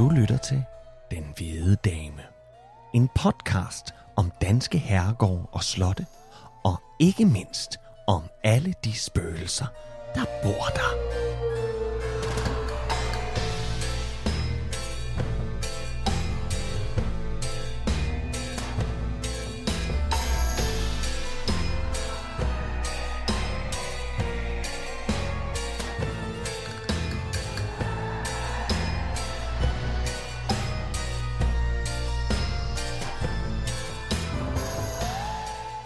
Du lytter til Den Hvide Dame. En podcast om danske herregårde og slotte, og ikke mindst om alle de spøgelser, der bor der.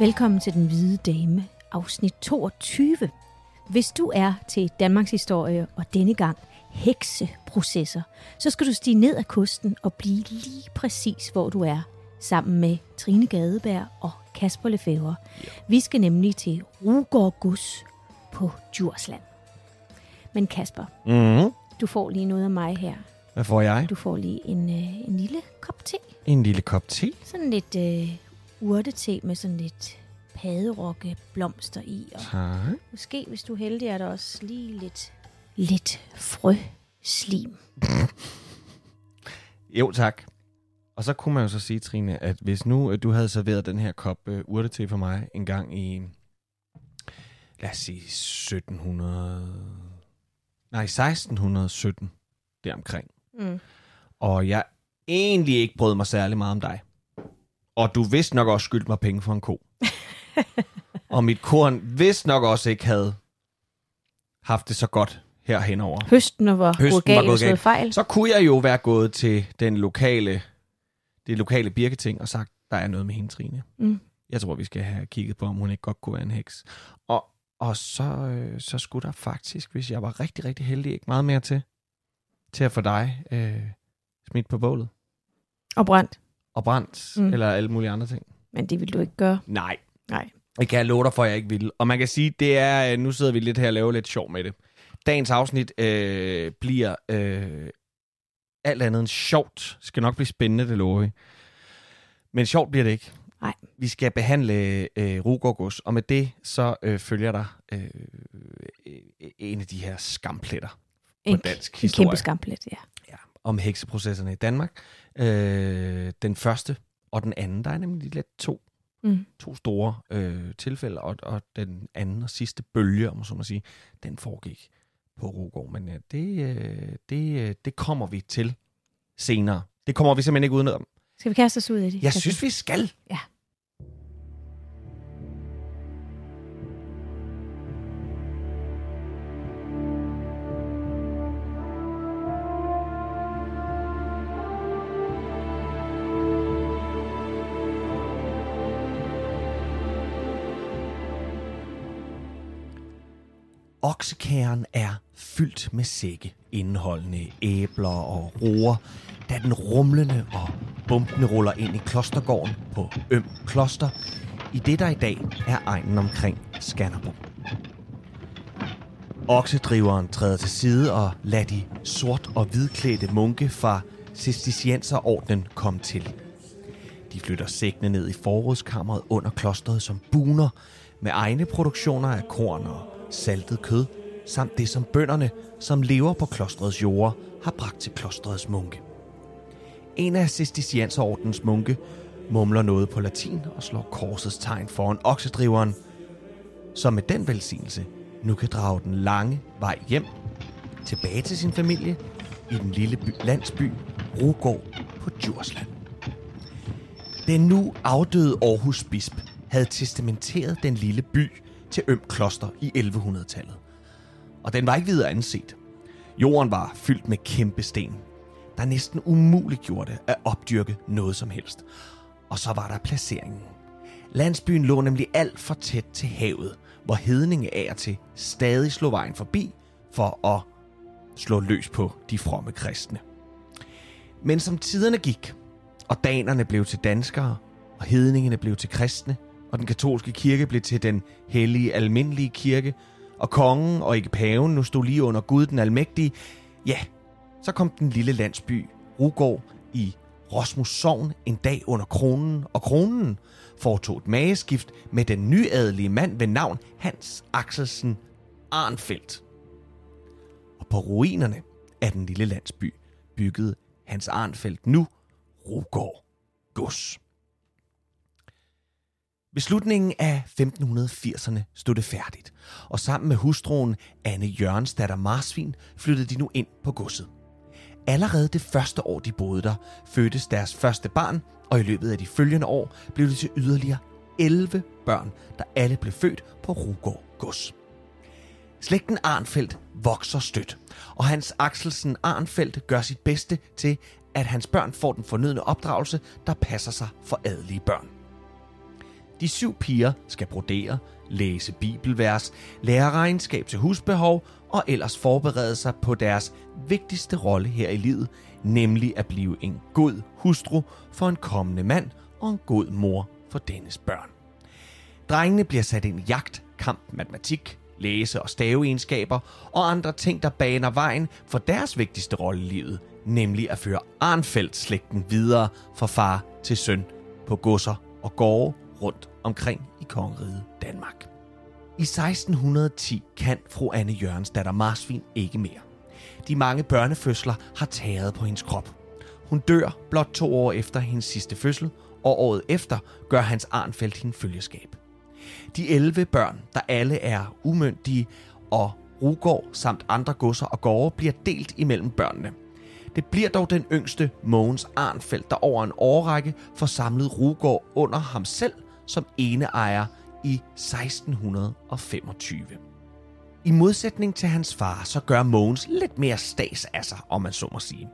Velkommen til Den Hvide Dame, afsnit 22. Hvis du er til Danmarks historie og denne gang hekseprocesser, så skal du stige ned ad kysten og blive lige præcis, hvor du er, sammen med Trine Gadeberg og Kasper Lefebvre. Vi skal nemlig til Rugård Gus på Djursland. Men Kasper, Mm. du får lige noget af mig her. Hvad får jeg? Du får lige en, øh, en lille kop te. En lille kop te. Sådan lidt øh, urtete med sådan lidt padderokke blomster i. Og Tak. måske, hvis du er heldig, er der også lige lidt, lidt frø slim. Jo, tak. Og så kunne man jo så sige, Trine, at hvis nu øh, du havde serveret den her kop øh, urte for mig en gang i, lad os sige, 1700... Nej, 1617 deromkring. Mm. Og jeg egentlig ikke brød mig særlig meget om dig. Og du vidste nok også skyldte mig penge for en ko. og mit korn vidste nok også ikke havde haft det så godt her henover. Høsten var Høsten gået var galt gået galt. fejl. Så kunne jeg jo være gået til den lokale, det lokale birketing og sagt, der er noget med hende, Trine. Mm. Jeg tror, vi skal have kigget på, om hun ikke godt kunne være en heks. Og, og så, øh, så skulle der faktisk, hvis jeg var rigtig, rigtig heldig, ikke meget mere til, til at få dig øh, smidt på bålet. Og brændt. Og brændt, mm. Eller alle mulige andre ting. Men det vil du ikke gøre. Nej. Nej. Det kan jeg love dig for, at jeg ikke vil. Og man kan sige, det er, øh, nu sidder vi lidt her og laver lidt sjov med det. Dagens afsnit øh, bliver øh, alt andet end sjovt. Skal nok blive spændende, det lover vi. Men sjovt bliver det ikke. Nej. Vi skal behandle øh, Rugårds, og med det så øh, følger der øh, øh, en af de her skampletter på En, dansk en historie kæmpe skamplet, ja. ja, om hekseprocesserne i Danmark. Øh, den første og den anden, der er nemlig lidt to Mm. to store øh, tilfælde, og, og den anden og sidste bølge, om så må sige, den foregik på Rugård. Men ja, det, øh, det, øh, det kommer vi til senere. Det kommer vi simpelthen ikke udenom. Skal vi kaste os ud af det? Jeg synes, vi skal. Ja. Oksekæren er fyldt med sække, indeholdende æbler og roer, da den rumlende og bumpende ruller ind i klostergården på Øm Kloster, i det der i dag er egnen omkring Skanderborg. Oksedriveren træder til side og lader de sort- og hvidklædte munke fra Cistercienserordenen komme til. De flytter sækkene ned i forrådskammeret under klosteret som buner med egne produktioner af korn og saltet kød, samt det som bønderne, som lever på klostrets jorder, har bragt til klostrets munke. En af Cistercienserordens munke mumler noget på latin og slår korsets tegn foran oksedriveren, som med den velsignelse nu kan drage den lange vej hjem, tilbage til sin familie i den lille by, landsby Rugård på Djursland. Den nu afdøde Aarhus bisp havde testamenteret den lille by til Øm Kloster i 1100-tallet. Og den var ikke videre anset. Jorden var fyldt med kæmpe sten, der næsten umuliggjorde det at opdyrke noget som helst. Og så var der placeringen. Landsbyen lå nemlig alt for tæt til havet, hvor hedninge af og til stadig slog vejen forbi for at slå løs på de fromme kristne. Men som tiderne gik, og danerne blev til danskere, og hedningene blev til kristne, og den katolske kirke blev til den hellige almindelige kirke, og kongen og ikke paven nu stod lige under Gud den almægtige, ja, så kom den lille landsby Rugård i Rosmus Sogn en dag under kronen, og kronen foretog et mageskift med den nyadelige mand ved navn Hans Axelsen Arnfeldt. Og på ruinerne af den lille landsby byggede Hans Arnfeldt nu Rugård Gods. Ved slutningen af 1580'erne stod det færdigt, og sammen med hustruen Anne Jørgensdatter Marsvin flyttede de nu ind på godset. Allerede det første år, de boede der, fødtes deres første barn, og i løbet af de følgende år blev det til yderligere 11 børn, der alle blev født på Rugård Gods. Slægten Arnfeldt vokser stødt, og Hans Axelsen Arnfeldt gør sit bedste til, at hans børn får den fornødne opdragelse, der passer sig for adelige børn. De syv piger skal brodere, læse bibelvers, lære regnskab til husbehov og ellers forberede sig på deres vigtigste rolle her i livet, nemlig at blive en god hustru for en kommende mand og en god mor for dennes børn. Drengene bliver sat ind i jagt, kamp, matematik, læse- og staveegenskaber og andre ting, der baner vejen for deres vigtigste rolle i livet, nemlig at føre Arnfeldt-slægten videre fra far til søn på godser og gårde rundt omkring i kongeriget Danmark. I 1610 kan fru Anne Jørgens datter Marsvin ikke mere. De mange børnefødsler har taget på hendes krop. Hun dør blot to år efter hendes sidste fødsel, og året efter gør hans Arnfeldt hende følgeskab. De 11 børn, der alle er umyndige og Rugård samt andre godser og gårde, bliver delt imellem børnene. Det bliver dog den yngste, Mogens Arnfeldt, der over en årrække får samlet Rugård under ham selv som ene ejer i 1625. I modsætning til hans far, så gør Mogens lidt mere stas af sig, om man så må sige.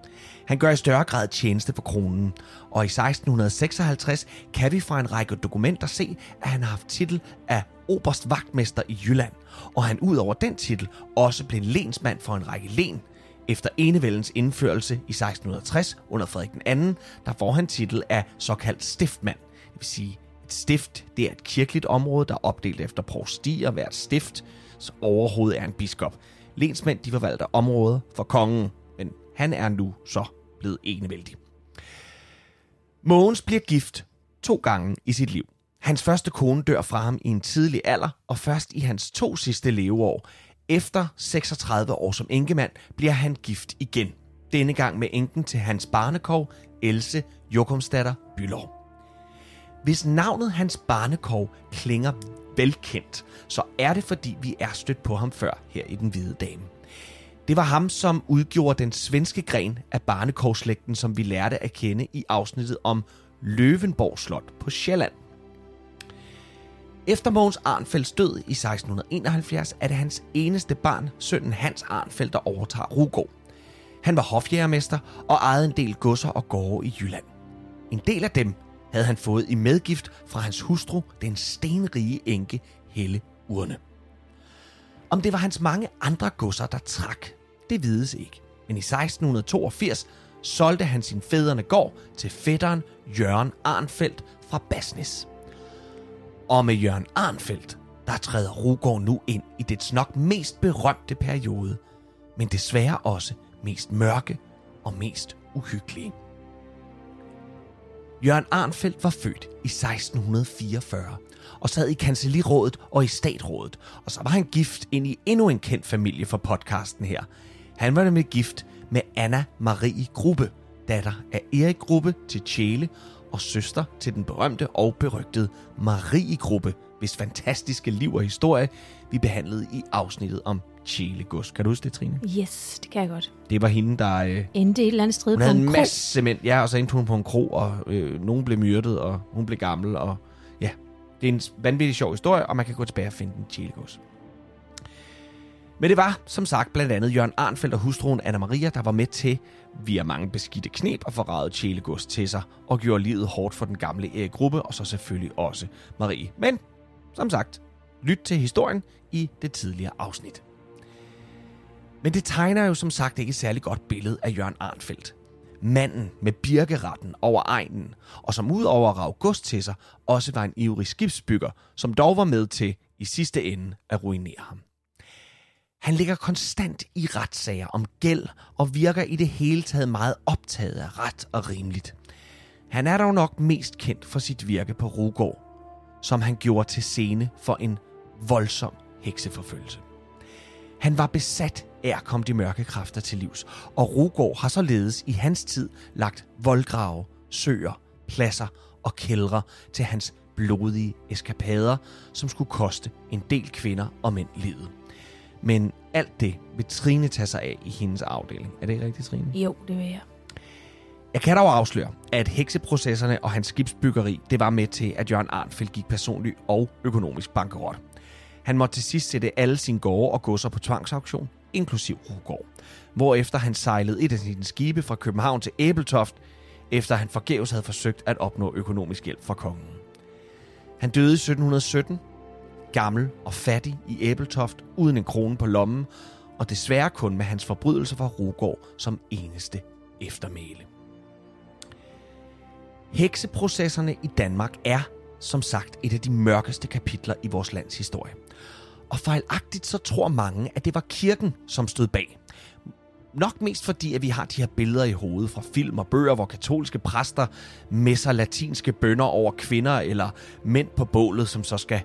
Han gør i større grad tjeneste for kronen, og i 1656 kan vi fra en række dokumenter se, at han har haft titel af Oberst Vagtmester i Jylland, og han ud over den titel også blev lensmand for en række len. Efter enevældens indførelse i 1660 under Frederik II, der får han titel af såkaldt stiftmand, det vil sige stift, det er et kirkeligt område, der er opdelt efter provstier. og hvert stift overhoved er en biskop. Lensmænd de forvalter området for kongen, men han er nu så blevet enevældig. Mogens bliver gift to gange i sit liv. Hans første kone dør fra ham i en tidlig alder, og først i hans to sidste leveår, efter 36 år som enkemand, bliver han gift igen. Denne gang med enken til hans barnekov, Else Jokumsdatter Bylov. Hvis navnet Hans Barnekov klinger velkendt, så er det fordi vi er stødt på ham før her i Den Hvide Dame. Det var ham, som udgjorde den svenske gren af barnekovslægten, som vi lærte at kende i afsnittet om Løvenborg Slot på Sjælland. Efter Mogens Arnfelds død i 1671 er det hans eneste barn, sønnen Hans Arnfeldt, der overtager Rugård. Han var hofjægermester og ejede en del godser og gårde i Jylland. En del af dem havde han fået i medgift fra hans hustru, den stenrige enke Helle Urne. Om det var hans mange andre godser, der trak, det vides ikke. Men i 1682 solgte han sin fædrene gård til fætteren Jørgen Arnfeldt fra Basnes. Og med Jørgen Arnfeldt, der træder Rugård nu ind i dets nok mest berømte periode, men desværre også mest mørke og mest uhyggelige. Jørgen Arnfeldt var født i 1644 og sad i kancelirådet og i statrådet. Og så var han gift ind i endnu en kendt familie for podcasten her. Han var nemlig gift med Anna Marie Gruppe, datter af Erik Gruppe til Tjæle og søster til den berømte og berygtede Marie Gruppe, hvis fantastiske liv og historie vi behandlede i afsnittet om Chilegods. Kan du huske det, Trine? Yes, det kan jeg godt. Det var hende, der... Øh, Endte et eller andet sted på en en krog. masse mænd. Ja, og så endte hun på en kro, og øh, nogen blev myrdet, og hun blev gammel, og ja. Det er en vanvittig sjov historie, og man kan gå tilbage og finde den Chilegods. Men det var, som sagt, blandt andet Jørgen Arnfeldt og hustruen Anna Maria, der var med til, via mange beskidte knep, at forrade Chilegods til sig, og gjorde livet hårdt for den gamle Erik Gruppe, og så selvfølgelig også Marie. Men, som sagt, lyt til historien i det tidligere afsnit. Men det tegner jo som sagt ikke et særligt godt billede af Jørgen Arnfeldt. Manden med birkeretten over egnen, og som ud over at gods til sig, også var en ivrig skibsbygger, som dog var med til i sidste ende at ruinere ham. Han ligger konstant i retssager om gæld og virker i det hele taget meget optaget af ret og rimeligt. Han er dog nok mest kendt for sit virke på Rugård, som han gjorde til scene for en voldsom hekseforfølgelse. Han var besat er at komme de mørke kræfter til livs. Og Rugård har således i hans tid lagt voldgrave, søer, pladser og kældre til hans blodige eskapader, som skulle koste en del kvinder og mænd livet. Men alt det vil Trine tage sig af i hendes afdeling. Er det ikke rigtigt, Trine? Jo, det vil jeg. Jeg kan dog afsløre, at hekseprocesserne og hans skibsbyggeri, det var med til, at Jørgen Arnfeldt gik personligt og økonomisk bankerot. Han måtte til sidst sætte alle sine gårde og godser på tvangsauktion, inklusiv Rugård. Hvorefter han sejlede et af sine skibe fra København til Æbeltoft, efter han forgæves havde forsøgt at opnå økonomisk hjælp fra kongen. Han døde i 1717, gammel og fattig i Æbeltoft, uden en krone på lommen, og desværre kun med hans forbrydelse fra Rugård som eneste eftermæle. Hekseprocesserne i Danmark er, som sagt, et af de mørkeste kapitler i vores lands historie. Og fejlagtigt så tror mange, at det var kirken, som stod bag. Nok mest fordi, at vi har de her billeder i hovedet fra film og bøger, hvor katolske præster messer latinske bønder over kvinder eller mænd på bålet, som så skal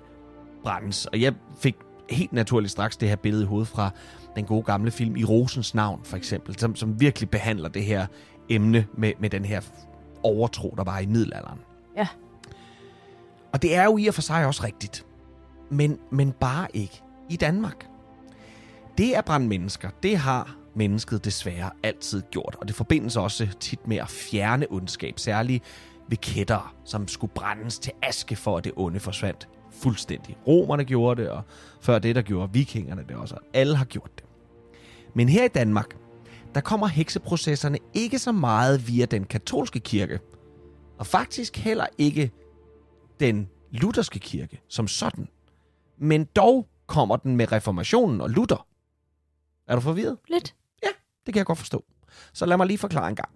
brændes. Og jeg fik helt naturligt straks det her billede i hovedet fra den gode gamle film I Rosens navn, for eksempel, som, som virkelig behandler det her emne med, med den her overtro, der var i middelalderen. Ja. Og det er jo i og for sig også rigtigt. Men, men bare ikke i Danmark. Det at brænde mennesker, det har mennesket desværre altid gjort. Og det forbindes også tit med at fjerne ondskab, særligt ved kætter, som skulle brændes til aske for, at det onde forsvandt fuldstændig. Romerne gjorde det, og før det, der gjorde vikingerne det også. Alle har gjort det. Men her i Danmark, der kommer hekseprocesserne ikke så meget via den katolske kirke, og faktisk heller ikke den lutherske kirke som sådan. Men dog kommer den med reformationen og Luther. Er du forvirret? Lidt. Ja, det kan jeg godt forstå. Så lad mig lige forklare en gang.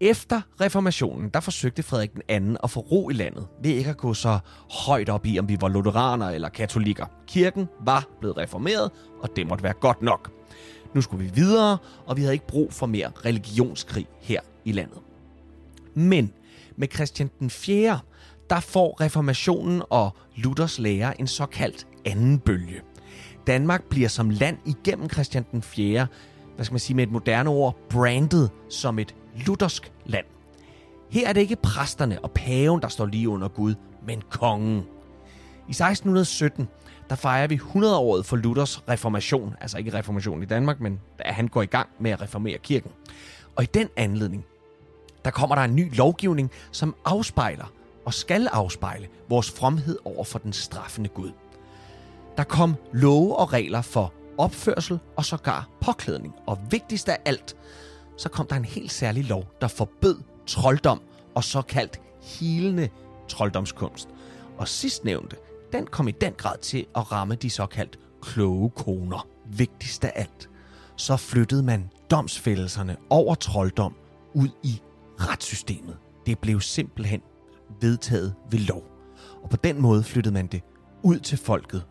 Efter reformationen, der forsøgte Frederik den anden at få ro i landet ved ikke at gå så højt op i, om vi var lutheraner eller katolikker. Kirken var blevet reformeret, og det måtte være godt nok. Nu skulle vi videre, og vi havde ikke brug for mere religionskrig her i landet. Men med Christian den 4., der får reformationen og Luthers lære en såkaldt anden bølge. Danmark bliver som land igennem Christian den 4., hvad skal man sige med et moderne ord, brandet som et luthersk land. Her er det ikke præsterne og paven, der står lige under Gud, men kongen. I 1617, der fejrer vi 100-året for Luthers reformation. Altså ikke reformation i Danmark, men da han går i gang med at reformere kirken. Og i den anledning, der kommer der en ny lovgivning, som afspejler og skal afspejle vores fromhed over for den straffende Gud. Der kom love og regler for opførsel og sågar påklædning. Og vigtigst af alt, så kom der en helt særlig lov, der forbød trolddom og såkaldt hilende trolddomskunst. Og sidstnævnte, den kom i den grad til at ramme de såkaldt kloge koner. Vigtigst af alt, så flyttede man domsfældelserne over trolddom ud i retssystemet. Det blev simpelthen vedtaget ved lov. Og på den måde flyttede man det ud til folket,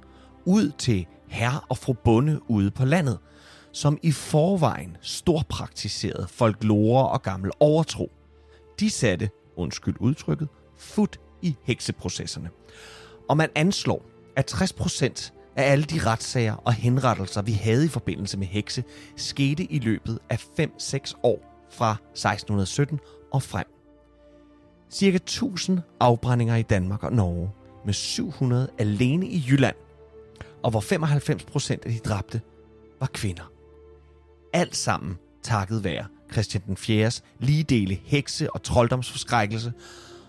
ud til herre og fru bonde ude på landet, som i forvejen storpraktiserede folklore og gammel overtro. De satte, undskyld udtrykket, fod i hekseprocesserne. Og man anslår, at 60% af alle de retssager og henrettelser, vi havde i forbindelse med hekse, skete i løbet af 5-6 år fra 1617 og frem. Cirka 1000 afbrændinger i Danmark og Norge, med 700 alene i Jylland, og hvor 95% af de dræbte var kvinder. Alt sammen takket være Christian den 4.s ligedele hekse- og trolddomsforskrækkelse,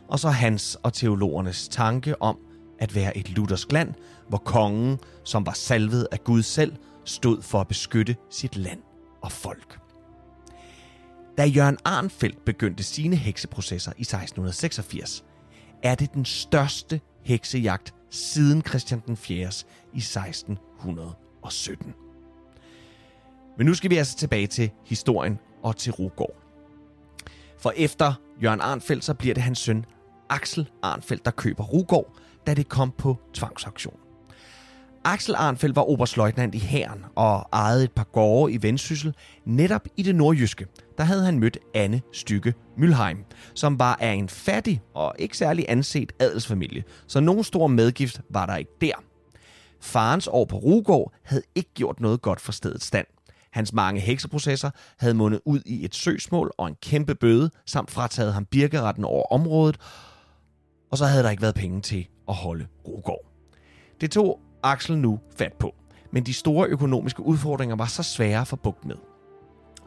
og så hans og teologernes tanke om at være et luthersk land, hvor kongen, som var salvet af Gud selv, stod for at beskytte sit land og folk. Da Jørgen Arnfeldt begyndte sine hekseprocesser i 1686, er det den største heksejagt siden Christian den 4. i 1617. Men nu skal vi altså tilbage til historien og til Rugård. For efter Jørgen Arnfeldt, så bliver det hans søn Axel Arnfeldt, der køber Rugård, da det kom på tvangsauktion. Axel Arnfeldt var oberstløjtnant i hæren og ejede et par gårde i Vendsyssel, netop i det nordjyske. Der havde han mødt Anne Stykke Mülheim, som var af en fattig og ikke særlig anset adelsfamilie, så nogen stor medgift var der ikke der. Farens år på Rugård havde ikke gjort noget godt for stedets stand. Hans mange hekseprocesser havde mundet ud i et søgsmål og en kæmpe bøde, samt frataget ham birkeretten over området, og så havde der ikke været penge til at holde Rugård. Det tog Axel nu fat på, men de store økonomiske udfordringer var så svære at få bugt med.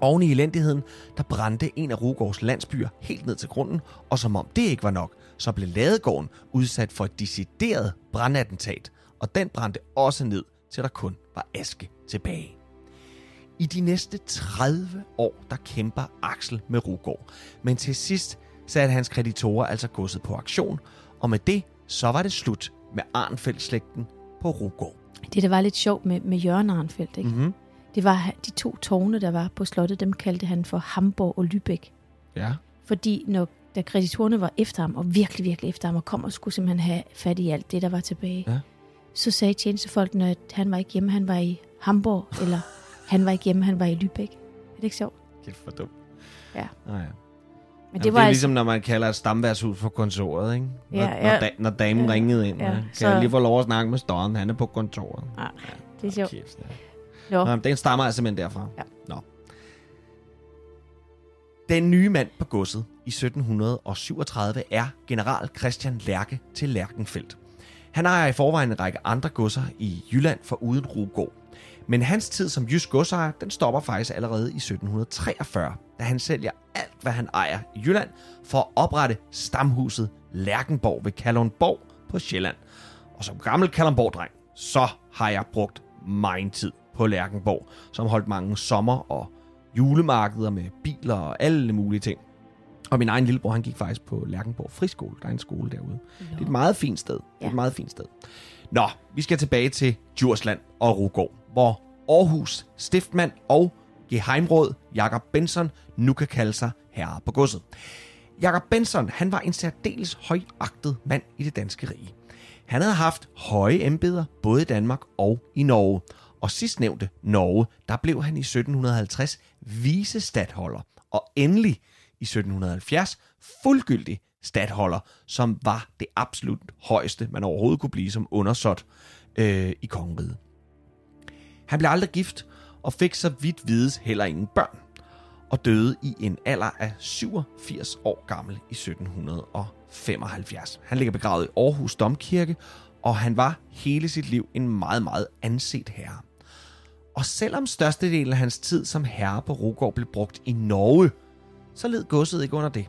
Oven i elendigheden, der brændte en af Rugårds landsbyer helt ned til grunden, og som om det ikke var nok, så blev Ladegården udsat for et decideret brandattentat, og den brændte også ned, til der kun var aske tilbage. I de næste 30 år, der kæmper Axel med Rugård, men til sidst satte hans kreditorer altså godset på aktion, og med det, så var det slut med Arnfeldt-slægten på Rugård. Det, der var lidt sjovt med, med Jørgen Arnfeldt, ikke? Mm-hmm. det var de to tårne, der var på slottet, dem kaldte han for Hamburg og Lübeck. Ja. Fordi når, da kreditorerne var efter ham, og virkelig, virkelig efter ham, og kom og skulle simpelthen have fat i alt det, der var tilbage, Ja. så sagde tjenestefolkene, at han var ikke hjemme, han var i Hamburg, eller han var ikke hjemme, han var i Lübeck. Er det ikke sjovt? Helt for dumt. Ja. Ah, ja. Men det, Jamen, var det er altså, ligesom, når man kalder et stamværtshus for kontoret, ikke? Når, Ja, når, ja. da, når damen Ja. ringede ind. Ja, Ja. Kan så- jeg lige få lov at snakke med Storren? Han er på kontoret. det er sjovt. Kæft, ja. Nå, den stammer altså simpelthen derfra. Ja. Nå. Den nye mand på godset i 1737 er general Christian Lærke til Lærkenfeldt. Han ejer i forvejen en række andre godser i Jylland for uden Rugård. Men hans tid som jysk godsejer, den stopper faktisk allerede i 1743, da han sælger alt, hvad han ejer i Jylland, for at oprette stamhuset Lærkenborg ved Kalundborg på Sjælland. Og som gammel Kalundborg-dreng, så har jeg brugt meget tid på Lærkenborg, som holdt mange sommer- og julemarkeder med biler og alle mulige ting. Og min egen lillebror, han gik faktisk på Lærkenborg Friskole. Der er en skole derude. Det er et meget fint sted. Det er Ja. et meget fint sted. Nå, vi skal tilbage til Djursland og Rugård, hvor Aarhus stiftmand og geheimråd Jakob Benson nu kan kalde sig herre på godset. Jakob Benson, han var en særdeles højagtet mand i det danske rige. Han havde haft høje embeder både i Danmark og i Norge. Og sidstnævnte Norge, der blev han i 1750 visestadholder, og endelig i 1770 fuldgyldig stadholder, som var det absolut højeste, man overhovedet kunne blive som undersåt øh, i kongeriget. Han blev aldrig gift, og fik så vidt vides heller ingen børn, og døde i en alder af 87 år gammel i 1775. Han ligger begravet i Aarhus Domkirke, og han var hele sit liv en meget, meget anset herre. Og selvom størstedelen af hans tid som herre på Rugård blev brugt i Norge, så led godset ikke under det.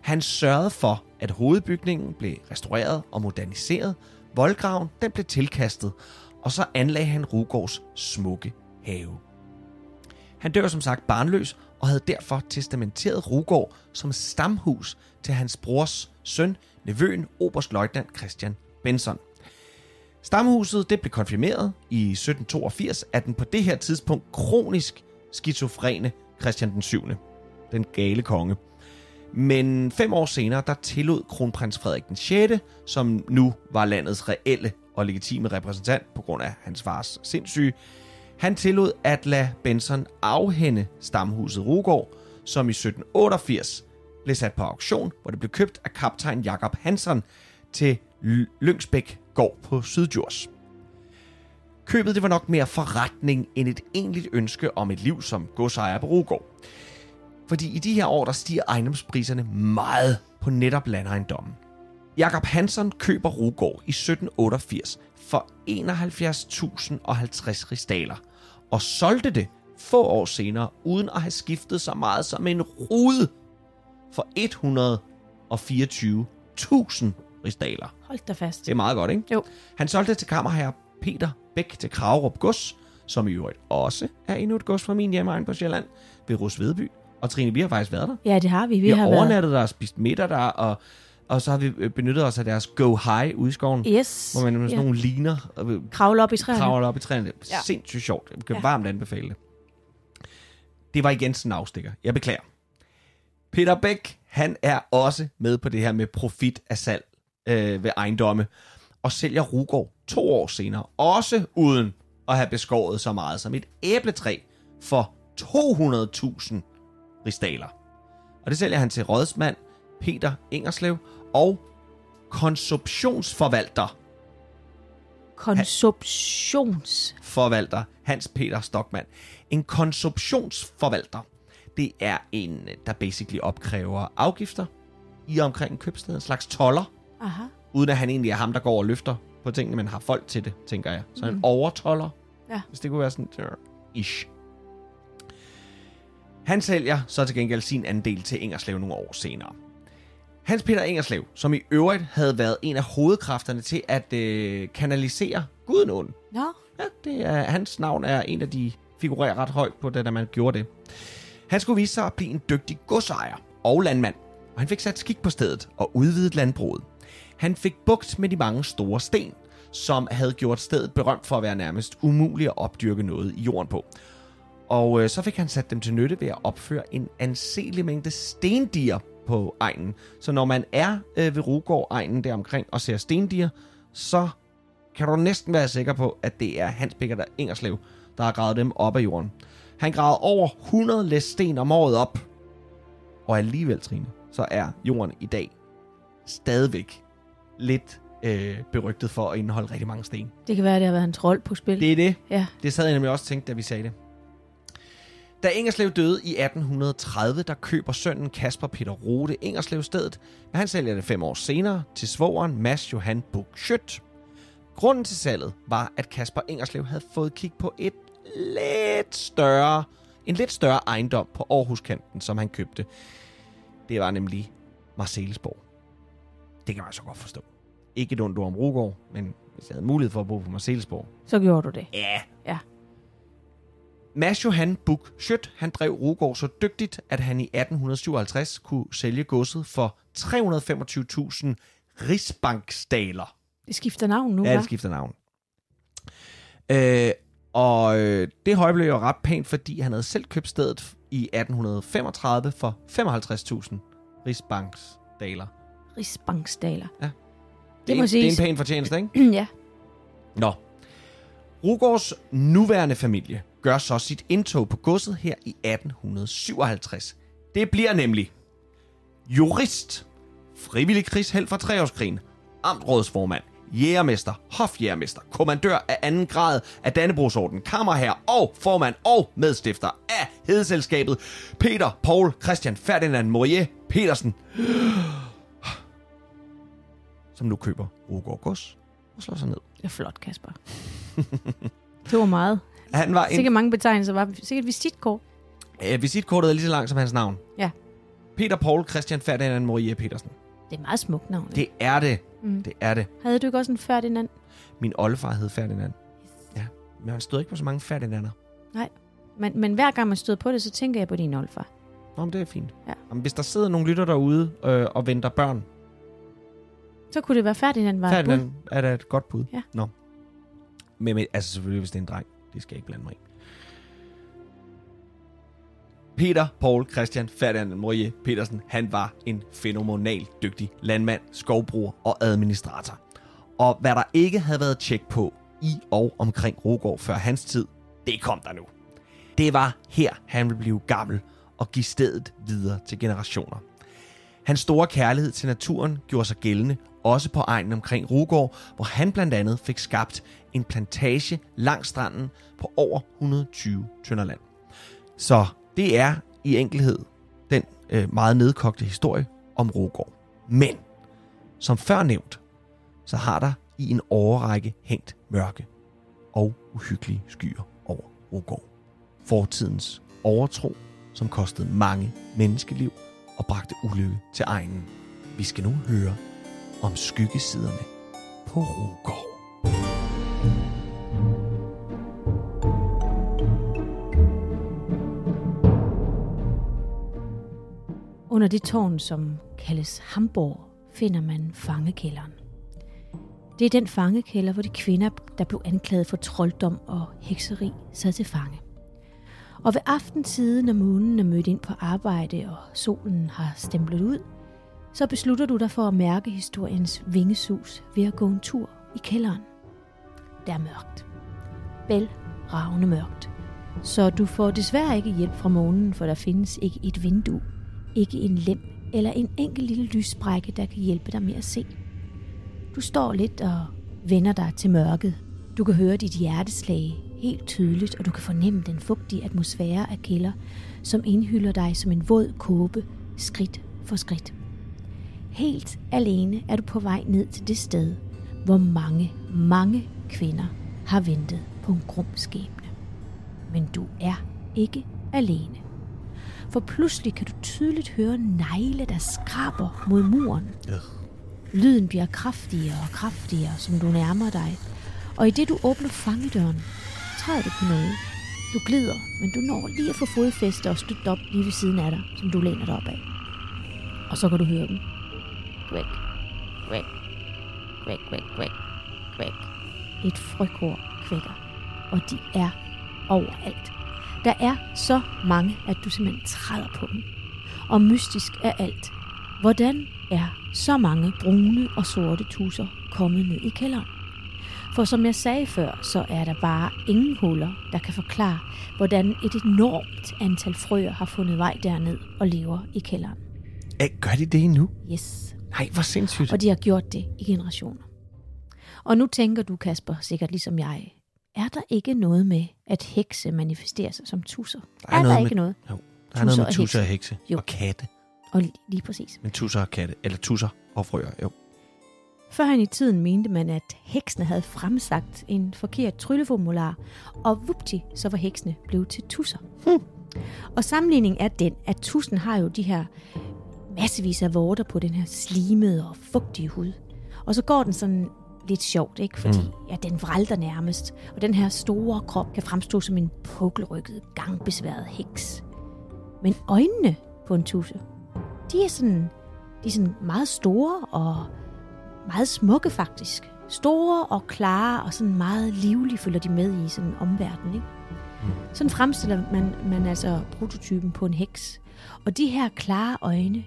Han sørgede for, at hovedbygningen blev restaureret og moderniseret, voldgraven den blev tilkastet, og så anlagde han Rugårds smukke have. Han dør som sagt barnløs og havde derfor testamenteret Rugård som stamhus til hans brors søn, nevøen Oberstløjtnant Christian Benson. Stamhuset det blev konfirmeret i 1782 af den på det her tidspunkt kronisk skizofrene Christian den 7. Den gale konge. Men fem år senere, der tillod kronprins Frederik den 6., som nu var landets reelle og legitime repræsentant på grund af hans fars sindssyge, han tillod at lade Benson afhænde stamhuset Rugård, som i 1788 blev sat på auktion, hvor det blev købt af kaptajn Jakob Hansen til Lyngsbæk gård på Sydjurs. Købet det var nok mere forretning end et egentligt ønske om et liv som godsejer på Rugård. Fordi i de her år, der stiger ejendomspriserne meget på netop landejendommen. Jakob Hansen køber Rugård i 1788 for 71.050 ristaler, og solgte det få år senere, uden at have skiftet så meget som en rude for 124.000 ristaler. Hold da fast. Det er meget godt, ikke? Jo. Han solgte det til kammerherre Peter Bæk til Kragerup Gods, som i øvrigt også er endnu et gods fra min hjemmeegn på Sjælland, ved Rusvedby. Og Trine, vi har faktisk været der. Ja, det har vi. Vi, Vi har har været... overnattet der og spist middag der, og, og så har vi øh, benyttet os af deres Go High ude i skoven, Yes. hvor man med sådan ja. nogle liner og øh, Kravle op i træerne. kravler op i træerne. Ja. Ja. Sindssygt sjovt. Jeg kan ja. varmt anbefale det. Det var igen sådan en afstikker. Jeg beklager. Peter Bæk, han er også med på det her med profit af salg øh, ved ejendomme, og sælger Rugård to år senere, også uden at have beskåret så meget som et æbletræ for 200.000 ristaler. Og det sælger han til rådsmand Peter Ingerslev og konsumtionsforvalter Konsumtions... forvalter Hans Peter Stockmann. En konsumtionsforvalter, det er en, der basically opkræver afgifter i og omkring en købsted, en slags toller, Aha. uden at han egentlig er ham, der går og løfter på tingene, men har folk til det, tænker jeg. Så en overtoller, Ja. hvis det kunne være sådan, øh, ish. Han sælger så til gengæld sin andel til Ingerslev nogle år senere. Hans Peter Ingerslev, som i øvrigt havde været en af hovedkræfterne til at øh, kanalisere Gudenåen, Nå, Ja, det er, hans navn er en af de figurerer ret højt på det, da man gjorde det. Han skulle vise sig at blive en dygtig godsejer og landmand, og han fik sat skik på stedet og udvidet landbruget. Han fik bugt med de mange store sten, som havde gjort stedet berømt for at være nærmest umuligt at opdyrke noget i jorden på. Og øh, så fik han sat dem til nytte ved at opføre en anselig mængde stendiger på egnen. Så når man er øh, ved Rugård egnen deromkring og ser stendiger, så kan du næsten være sikker på, at det er Hans Peter Ingerslev, der har gravet dem op af jorden. Han gravede over 100 læs sten om året op. Og alligevel, Trine, så er jorden i dag stadigvæk lidt øh, berygtet for at indeholde rigtig mange sten. det kan være, at det har været en trold på spil. Det er det. Ja. Det sad jeg nemlig også tænkt, da vi sagde det. Da Ingerslev døde i 1830, der køber sønnen Kasper Peter Rode Ingerslev stedet, men han sælger det fem år senere til svogeren Mads Johan Schødt. Grunden til salget var, at Kasper Ingerslev havde fået kig på et lidt større, en lidt større ejendom på Aarhuskanten, som han købte. Det var nemlig Marcellesborg. Det kan man så godt forstå. Ikke et ondt ord om Rugård, men hvis jeg havde mulighed for at bo på Marcellesborg, Så gjorde du det. Ja. Ja. Mads Johan Buch Schødt, han drev Rugård så dygtigt, at han i 1857 kunne sælge godset for 325.000 rigsbanksdaler. Det skifter navn nu, Ja, hva'? det skifter navn. Øh, og øh, det høje blev jo ret pænt, fordi han havde selv købt stedet i 1835 for 55.000 rigsbanksdaler. Rigsbanksdaler. Det, Det er, må en, det er en siges. pæn fortjeneste, ikke? ja. Nå. Rugårds nuværende familie gør så sit indtog på godset her i 1857. Det bliver nemlig jurist, frivillig krigsheld fra treårskrigen, amtrådsformand, jægermester, hofjægermester, kommandør af anden grad af Dannebrogsorden, kammerherre og formand og medstifter af Hedeselskabet, Peter Paul Christian Ferdinand Morier Petersen, som nu køber Rugård Gods og slår sig ned. Det er flot, Kasper. det var meget. Han var en Sikkert mange betegnelser. Var sikkert visitkort. Øh, visitkortet er lige så langt som hans navn. Ja. Peter Paul Christian Ferdinand Morier Petersen. Det er et meget smukt navn. ikke? Det er det. Mm. Det er det. Havde du ikke også en Ferdinand? Min oldefar hed Ferdinand. Ja. Men han stod ikke på så mange Ferdinander. Men, men hver gang man støder på det, så tænker jeg på din oldefar. Nå, men det er fint. Ja. Jamen, hvis der sidder nogle lytter derude øh, og venter børn, Så kunne det være Ferdinand var et bud. Ferdinand er da et godt bud. Ja. Nå. Men, men altså selvfølgelig, hvis det er en dreng. Det skal jeg ikke blande mig i. Peter Paul Christian Ferdinand Morier Petersen, han var en fænomenal dygtig landmand, skovbruger og administrator. Og hvad der ikke havde været tjek på i og omkring Rogård før hans tid, det kom der nu. Det var her, han ville blive gammel og give stedet videre til generationer. Hans store kærlighed til naturen gjorde sig gældende, også på egnen omkring Rugård, hvor han blandt andet fik skabt en plantage langs stranden på over 120 tønder land. Så det er i enkelhed den øh, meget nedkogte historie om Rugård. Men, som før nævnt, så har der i en årrække hængt mørke og uhyggelige skyer over Rugård. Fortidens overtro, som kostede mange menneskeliv og bragte ulykke til egnen. Vi skal nu høre om skyggesiderne på Rugård. Under det tårn, som kaldes Hamburg, finder man fangekælderen. Det er den fangekælder, hvor de kvinder, der blev anklaget for trolddom og hekseri, sad til fange. Og ved aftentiden, når månen er mødt ind på arbejde og solen har stemplet ud, så beslutter du dig for at mærke historiens vingesus ved at gå en tur i kælderen. Det er mørkt. Vel ravne mørkt. Så du får desværre ikke hjælp fra månen, for der findes ikke et vindue, ikke en lem eller en enkelt lille lyssprække, der kan hjælpe dig med at se. Du står lidt og vender dig til mørket, Du kan høre dit hjerteslag helt tydeligt, og du kan fornemme den fugtige atmosfære af kælder, som indhylder dig som en våd kåbe, skridt for skridt. Helt alene er du på vej ned til det sted, hvor mange, mange kvinder har ventet på en grum skæbne. Men du er ikke alene. For pludselig kan du tydeligt høre negle, der skraber mod muren. Lyden bliver kraftigere og kraftigere, som du nærmer dig. Og i det du åbner fangedøren, træder du på noget. Du glider, men du når lige at få fodfæste og støtte op lige ved siden af dig, som du læner dig op af. Og så kan du høre dem. Kvæk, kvæk, kvæk, kvæk, kvæk, kvæk. Et frøkor kvækker, og de er overalt. Der er så mange, at du simpelthen træder på dem. Og mystisk er alt. Hvordan er så mange brune og sorte tusser kommet ned i kælderen? For som jeg sagde før, så er der bare ingen huller, der kan forklare, hvordan et enormt antal frøer har fundet vej derned og lever i kælderen. Gør de det endnu? Yes. Nej, hvor sindssygt. Og de har gjort det i generationer. Og nu tænker du, Kasper, sikkert ligesom jeg, er der ikke noget med, at hekse manifesterer sig som tusser? Der er er, noget der med- ikke noget? Jo, der er noget Tusser med og tusser og hekse. Jo. Og katte. Og li- lige præcis. Men tusser og katte. Eller tusser og frøer, jo. Førhen i tiden mente man, at heksene havde fremsagt en forkert trylleformular, og vupti, så var heksene blevet til tusser. Hmm. Og sammenligningen er den, at tussen har jo de her massevis af vorter på den her slimede og fugtige hud. Og så går den sådan lidt sjovt, ikke? Fordi mm. ja, den vralter nærmest, og den her store krop kan fremstå som en pukkelrykket, gangbesværet heks. Men øjnene på en tusse, de er sådan, de er sådan meget store og meget smukke faktisk. Store og klare og sådan meget livlige følger de med i sådan omverdenen. Ikke? Sådan fremstiller man, man altså prototypen på en heks. Og de her klare øjne,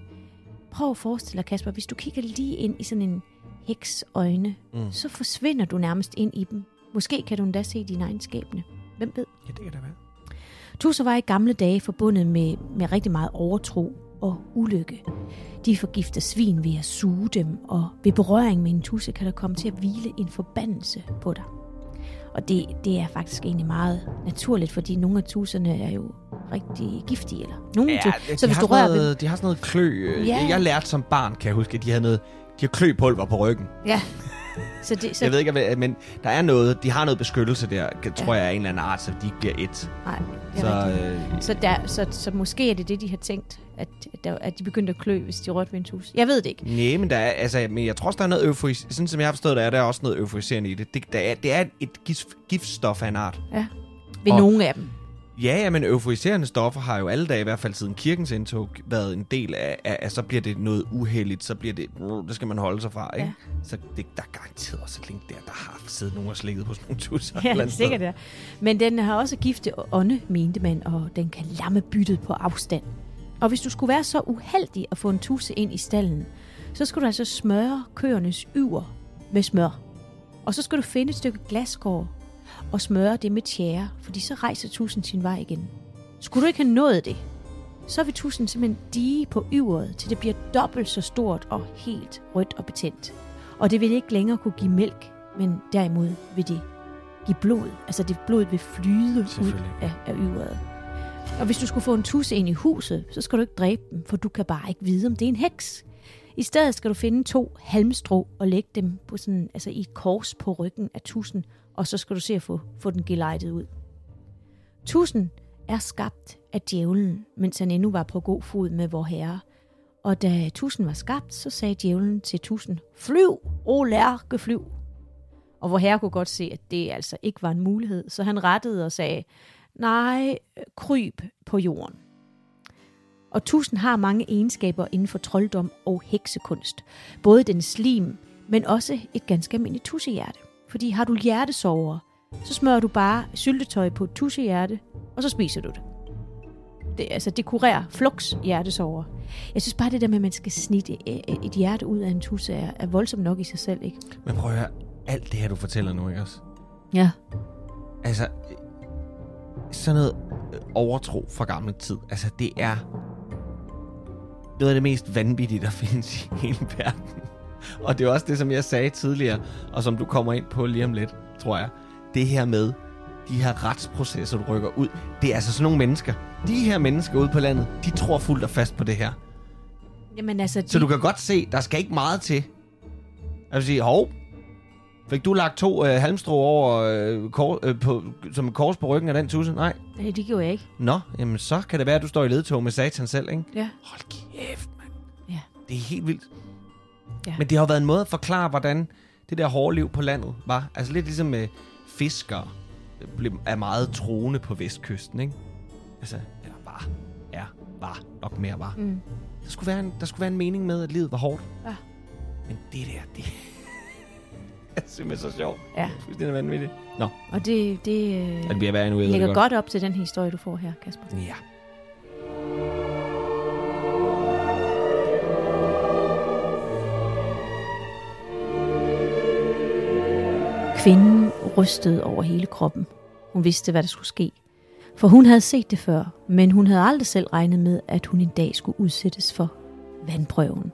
prøv at forestille dig, Kasper, hvis du kigger lige ind i sådan en heks øjne, mm. så forsvinder du nærmest ind i dem. Måske kan du endda se din egen skæbne. Hvem ved? Ja, det kan det være. Tusser var i gamle dage forbundet med, med rigtig meget overtro og ulykke. De forgifter svin ved at suge dem, og ved berøring med en tusse kan der komme til at hvile en forbandelse på dig. Og det, det er faktisk egentlig meget naturligt, fordi nogle af tusserne er jo rigtig giftige. Eller nogle Ja, de, så hvis du rører sådan ved... noget, de har sådan noget klø. Ja. Jeg lærte som barn, kan jeg huske, at de havde noget, de har kløpulver på ryggen. Ja. Så det, så, Jeg ved ikke, hvad- men der er noget, de har noget beskyttelse der, tror jeg, af en eller anden art, så de bliver et. nej, det er Så rigtigt. øh, Så, der, så, så måske er det det, de har tænkt, at, at, der, at de begyndte at klø, hvis de rørte ved en tus. Jeg ved det ikke. Nej, men der er, altså, men jeg tror også, der er noget euforis... Sådan som jeg har forstået det, er der også noget euforiserende i det. Det, der er, det er et gift, giftstof af en art. Ja. Ved Og- nogle af dem. Ja, men euforiserende stoffer har jo alle dage, i hvert fald siden kirkens indtog, været en del af, af, af så bliver det noget uheldigt, så bliver det, det skal man holde sig fra, ikke? Ja. Så det, der er garanteret også et link der, der har siddet nogen og slikket på sådan nogle tusser. Ja, sted. sikkert ja. Men den har også gifte ånde, mente man, og den kan lamme byttet på afstand. Og hvis du skulle være så uheldig at få en tusse ind i stallen, så skulle du altså smøre køernes yver med smør. Og så skal du finde et stykke glaskår og smøre det med tjære, fordi så rejser tusen sin vej igen. Skulle du ikke have nået det, så vil tusen simpelthen dige på yveret, til det bliver dobbelt så stort og helt rødt og betændt. Og det vil ikke længere kunne give mælk, men derimod vil det give blod. Altså det blodet vil flyde ud af, af yveret. Og hvis du skulle få en tusse ind i huset, så skal du ikke dræbe dem, for du kan bare ikke vide, om det er en heks. I stedet skal du finde to halmstrå og lægge dem på sådan, altså i et kors på ryggen af tusen, og så skal du se at få, få den gelejtet ud. Tusen er skabt af djævlen, mens han endnu var på god fod med vor herre. Og da tusen var skabt, så sagde djævlen til tusen, flyv, o lærke, flyv. Og vor herre kunne godt se, at det altså ikke var en mulighed, så han rettede og sagde, nej, kryb på jorden. Og tusen har mange egenskaber inden for trolddom og heksekunst. Både den slim, men også et ganske almindeligt tussehjerte. Fordi har du hjertesover, så smører du bare syltetøj på et tussehjerte, og så spiser du det. det altså, det kurerer flux hjertesover. Jeg synes bare, det der med, at man skal snitte øh, et hjerte ud af en tusse, er, er voldsomt nok i sig selv, ikke? Men prøv at høre, alt det her, du fortæller nu, ikke også? Ja. Altså, øh, sådan noget øh, overtro fra gammel tid, altså det er noget af det mest vanvittige, der findes i hele verden. Og det er også det, som jeg sagde tidligere, og som du kommer ind på lige om lidt, tror jeg. det her med de her retsprocesser, du rykker ud. Det er altså sådan nogle mennesker. De her mennesker ude på landet, de tror fuldt og fast på det her. Jamen altså, de, Så du kan godt se, der skal ikke meget til. Jeg vil sige, hov, fik du lagt to øh, halmstrå over øh, kor, øh, på, som kors på ryggen af den tusse? Nej. Nej, det gjorde jeg ikke. Nå, jamen så kan det være, at du står i ledtog med satan selv, ikke? Ja. Hold kæft, mand. Ja. Det er helt vildt. Ja. Men det har jo været en måde at forklare, hvordan det der hårde liv på landet var. Altså lidt ligesom med fiskere blev, er meget troende på vestkysten, ikke? Altså, eller var, er, var, nok mere var. Mm. Der skulle, være en, der skulle være en mening med, at livet var hårdt. Ja. Men det der, det er simpelthen så sjovt. Ja. Fuldstændig vanvittigt. Nå, Og det, det øh, det bliver værre endnu, lægger det godt. godt op til den historie, du får her, Kasper. Ja. Kvinden rystede over hele kroppen. Hun vidste, hvad der skulle ske. For hun havde set det før, men hun havde aldrig selv regnet med, at hun en dag skulle udsættes for vandprøven.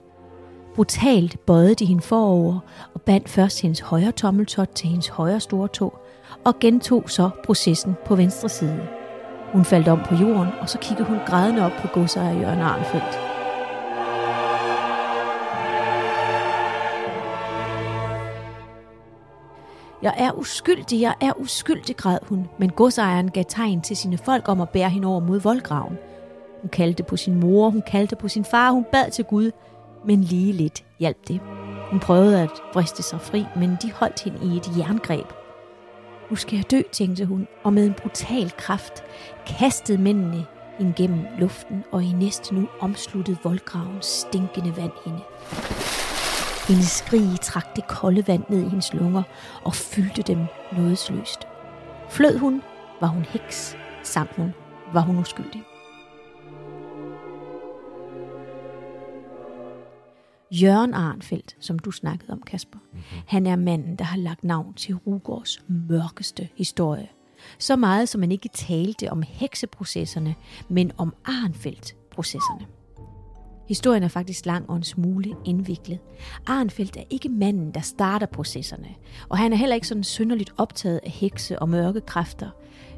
Brutalt bøjede de hende forover og bandt først hendes højre tommeltot til hendes højre store tog, og gentog så processen på venstre side. Hun faldt om på jorden, og så kiggede hun grædende op på godsejer Jørgen Arnfeldt. Jeg er uskyldig, jeg er uskyldig, græd hun, men godsejeren gav tegn til sine folk om at bære hende over mod voldgraven. Hun kaldte på sin mor, hun kaldte på sin far, hun bad til Gud, men lige lidt hjalp det. Hun prøvede at vriste sig fri, men de holdt hende i et jerngreb. Nu skal jeg dø, tænkte hun, og med en brutal kraft kastede mændene hende gennem luften, og i næste nu omsluttede voldgravens stinkende vand hende. Hendes skrig trak det kolde vand ned i hendes lunger og fyldte dem nådesløst. Flød hun, var hun heks. Sang hun, var hun uskyldig. Jørgen Arnfeldt, som du snakkede om, Kasper, mm-hmm. han er manden, der har lagt navn til Rugårds mørkeste historie. Så meget, som man ikke talte om hekseprocesserne, men om Arnfeldt-processerne. Historien er faktisk lang og en smule indviklet. Arnfeldt er ikke manden, der starter processerne, og han er heller ikke sådan synderligt optaget af hekse og mørke kræfter,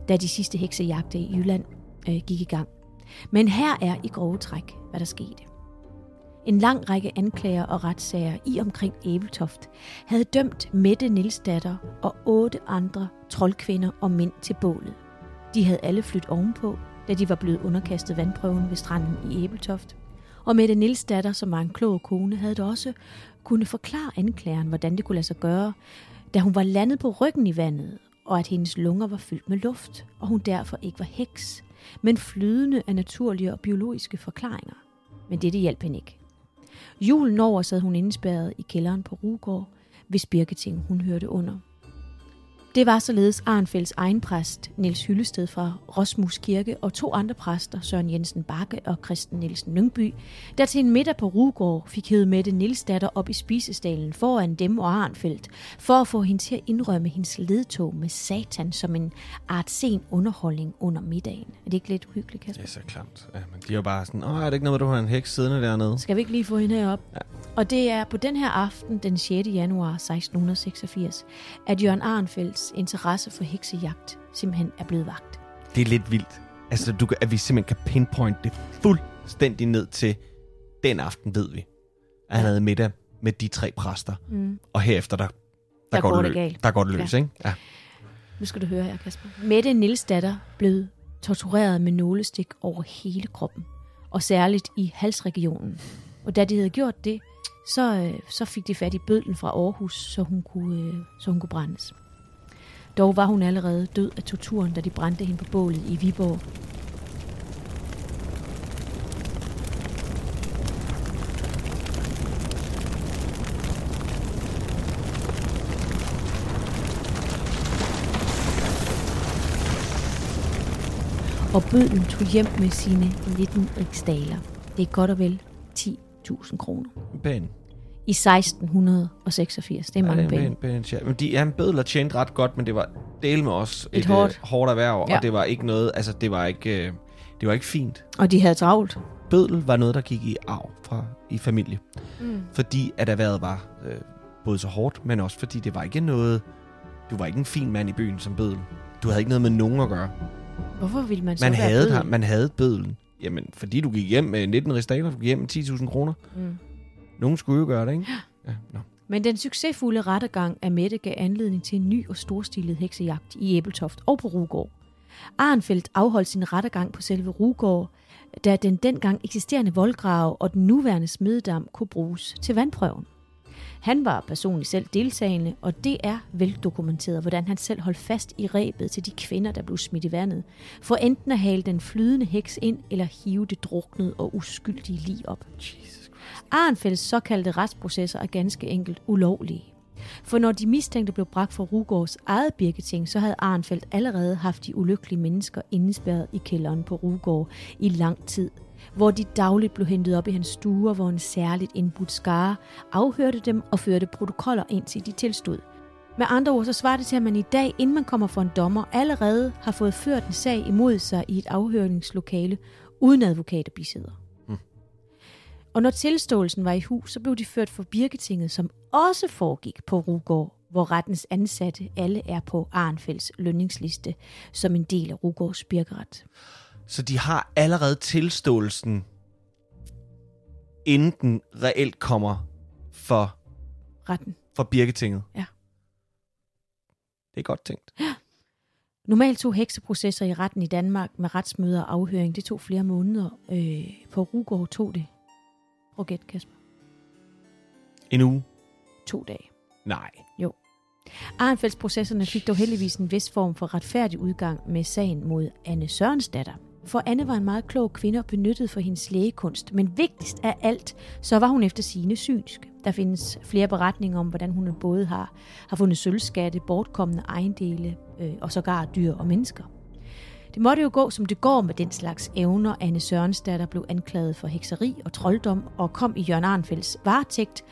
da de sidste heksejagter i Jylland øh, gik i gang. Men her er i grove træk, hvad der skete. En lang række anklager og retssager i omkring Æbeltoft havde dømt Mette Nilsdatter og otte andre troldkvinder og mænd til bålet. De havde alle flyttet ovenpå, da de var blevet underkastet vandprøven ved stranden i Æbeltoft og Mette Nilsdatter, som var en klog kone, havde det også kunne forklare anklageren, hvordan det kunne lade sig gøre, da hun var landet på ryggen i vandet, og at hendes lunger var fyldt med luft, og hun derfor ikke var heks, men flydende af naturlige og biologiske forklaringer. Men dette hjalp hende ikke. Julen over sad hun indespærret i kælderen på Rugård, hvis Birketing hun hørte under. Det var således Arnfelds egen præst, Niels Hyllested fra Rosmus Kirke, og to andre præster, Søren Jensen Bakke og Christen Nielsen Lyngby, der til en middag på Rugård fik hævet Mette Nilsdatter op i spisestalen foran dem og Arnfeldt, for at få hende til at indrømme hendes ledtog med satan som en art sen underholdning under middagen. Er det ikke lidt uhyggeligt, Kasper? Det er så klamt. Ja, men de er jo bare sådan, åh, er det ikke noget, du har en heks siddende dernede? Skal vi ikke lige få hende herop? Ja. Og det er på den her aften, den 6. januar 1686, at Jørgen Interesse for heksejagt simpelthen er blevet vagt. Det er lidt vildt. Altså, du, at vi simpelthen kan pinpoint det fuldstændig ned til den aften, ved vi. At han havde middag med de tre præster. Mm. Og herefter, der, der, Der går det, det løs. galt. Der går det løs, Ja. ikke? Ja. Nu skal du høre her, Kasper. Mette Nils datter blev tortureret med nålestik over hele kroppen, og særligt i halsregionen. Og da de havde gjort det, så, øh, så fik de fat i bødlen fra Aarhus, så hun, kunne, øh, så hun kunne brændes. Dog var hun allerede død af torturen, da de brændte hende på bålet i Viborg. Og bøden tog hjem med sine 19 riksdaler. Det er godt og vel 10.000 kroner. Pæn. I 1686. Det er mange ja, penge. tjek. Men de, ja, bødler tjente ret godt, men det var del med os Et et, hårdt. Øh, hårdt erhverv, Ja. og det var ikke noget, altså det var ikke, øh, det var ikke fint. Og de havde travlt. Bødel var noget, der gik i arv fra, i familie. Mm. Fordi at erhvervet var øh, både så hårdt, men også fordi det var ikke noget Du var ikke en fin mand i byen som bødel. Du havde ikke noget med nogen at gøre. Hvorfor ville man så Man være havde, bøddel? ham, man havde bødlen. Jamen, fordi du gik hjem med 19 ristaler, du gik hjem med 10.000 kroner. Mm. Nogen skulle jo gøre det, ikke? Ja. Nå. Men den succesfulde rettergang af Mette gav anledning til en ny og storstilet heksejagt i Æbeltoft og på Rugård. Arnfeldt afholdt sin rettergang på selve Rugård, da den dengang eksisterende voldgrave og den nuværende smededam kunne bruges til vandprøven. Han var personligt selv deltagende, og det er veldokumenteret, hvordan han selv holdt fast i rebet til de kvinder, der blev smidt i vandet, for enten at hale den flydende heks ind eller hive det druknede og uskyldige lig op. Jesus Arnfelds såkaldte retsprocesser er ganske enkelt ulovlige. For når de mistænkte blev bragt for Rugårds eget birketing, så havde Arnfeldt allerede haft de ulykkelige mennesker indespærret i kælderen på Rugård i lang tid, hvor de dagligt blev hentet op i hans stuer, hvor en særligt indbudt skare afhørte dem og førte protokoller indtil de tilstod. Med andre ord, så svarer det til, at man i dag, inden man kommer for en dommer, allerede har fået ført en sag imod sig i et afhøringslokale uden advokat og bisidder. Og når tilståelsen var i hus, så blev de ført for Birketinget, som også foregik på Rugård, hvor rettens ansatte alle er på Arnfelds lønningsliste som en del af Rugårds birkeret. Så de har allerede tilståelsen, inden den reelt kommer for, Retten. for Birketinget. Ja. Det er godt tænkt. Normalt tog hekseprocesser i retten i Danmark med retsmøder og afhøring, det tog flere måneder. Øh, på Rugård tog det, gætte, Kasper, En uge? to dage. Nej. Arnfeldsprocesserne fik dog heldigvis en vis form for retfærdig udgang med sagen mod Anne Sørensdatter. For Anne var en meget klog kvinde og benyttet for hendes lægekunst, men vigtigst af alt, så var hun efter sine synsk. Der findes flere beretninger om, hvordan hun både har, har fundet sølvskatte, bortkommende ejendele øh, og sågar dyr og mennesker. Det måtte jo gå, som det går med den slags evner. Anne Sørensdatter blev anklaget for hekseri og trolddom og kom i Jørgen Arnfelds varetægt,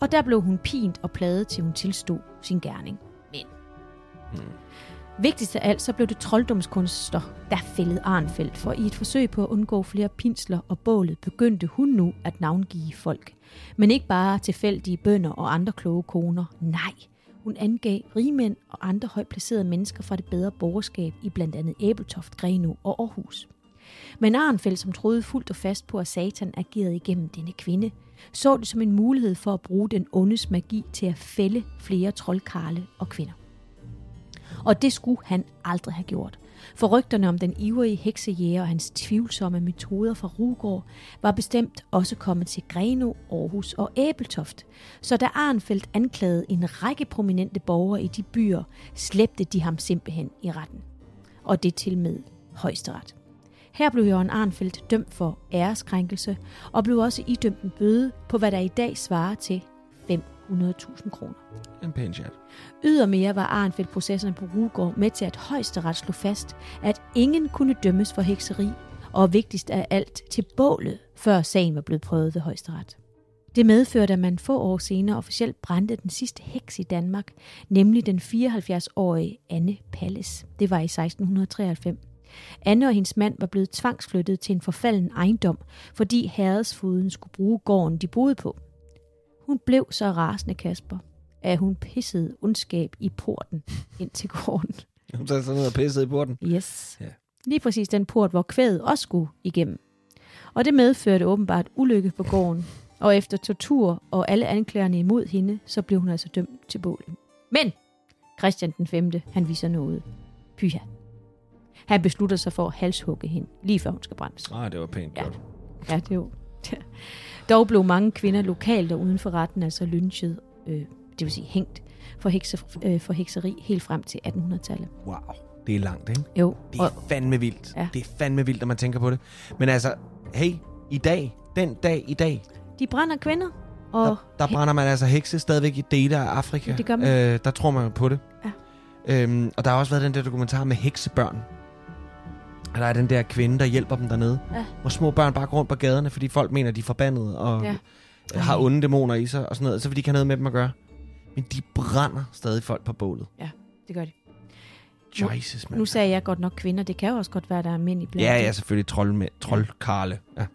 og der blev hun pint og pladet, til hun tilstod sin gerning. Men Vigtigst af alt, så blev det trolddomskunster, der fældede Arnfeldt, for i et forsøg på at undgå flere pinsler og bålet, begyndte hun nu at navngive folk. Men ikke bare tilfældige bønder og andre kloge koner. Nej, hun angav rigmænd og andre højt placerede mennesker fra det bedre borgerskab i blandt andet Æbeltoft, Greno og Aarhus. Men Arnfeldt, som troede fuldt og fast på, at Satan agerede igennem denne kvinde, så det som en mulighed for at bruge den ondes magi til at fælde flere troldkarle og kvinder. Og det skulle han aldrig have gjort. For rygterne om den ivrige heksejæger og hans tvivlsomme metoder fra Rugård var bestemt også kommet til Greno, Aarhus og Æbeltoft. Så da Arnfeldt anklagede en række prominente borgere i de byer, slæbte de ham simpelthen i retten. Og det til med højesteret. Her blev Jørgen Arnfeldt dømt for æreskrænkelse og blev også idømt en bøde på, hvad der i dag svarer til 500.000 kroner. En pæn chat. Ydermere var Arnfeldt-processerne på Rugård med til at højesteret slå fast, at ingen kunne dømmes for hekseri, og vigtigst af alt til bålet, før sagen var blevet prøvet ved højesteret. Det medførte, at man få år senere officielt brændte den sidste heks i Danmark, nemlig den 74-årige Anne Palles. Det var i 1693. Anne og hendes mand var blevet tvangsflyttet til en forfalden ejendom, fordi herredsfuden skulle bruge gården, de boede på. Hun blev så rasende, Kasper, at hun pissede ondskab i porten ind til gården. Hun tager sådan noget og pissede i porten. Yes. Ja. Lige præcis den port, hvor kvædet også skulle igennem. Og det medførte åbenbart ulykke på gården. Og efter tortur og alle anklagerne imod hende, så blev hun altså dømt til bålet. Men Christian den 5. han viser noget. Pyha. Han beslutter sig for at halshugge hende, lige før hun skal brændes. Nej, det var pænt Ja. godt. Ja, det jo... Dog blev mange kvinder lokalt og uden for retten altså lynchet, øh, det vil sige hængt, for, hekse, øh, for hekseri helt frem til 1800-tallet. Wow. Det er langt, ikke? Jo, Det og, er fandme vildt. Ja. Det er fandme vildt, når man tænker på det. Men altså, hey, i dag, den dag i dag, de brænder kvinder, og der, der brænder man altså hekse stadigvæk i dele af Afrika. Ja, det gør man. Øh, der tror man på det. Ja. Øhm, og der har også været den der dokumentar med heksebørn. Og der er den der kvinde, der hjælper dem dernede. Ja. Hvor små børn bare går rundt på gaderne, fordi folk mener, de er forbandede og Ja. ja. har onde dæmoner i sig og sådan noget. Så vil de ikke have noget med dem at gøre. Men de brænder stadig folk på bålet. det gør de. Jesus, mand. Nu sagde jeg godt nok kvinder, det kan jo også godt være, der er mænd i blandt Ja, ja, selvfølgelig troldkarle. Ja.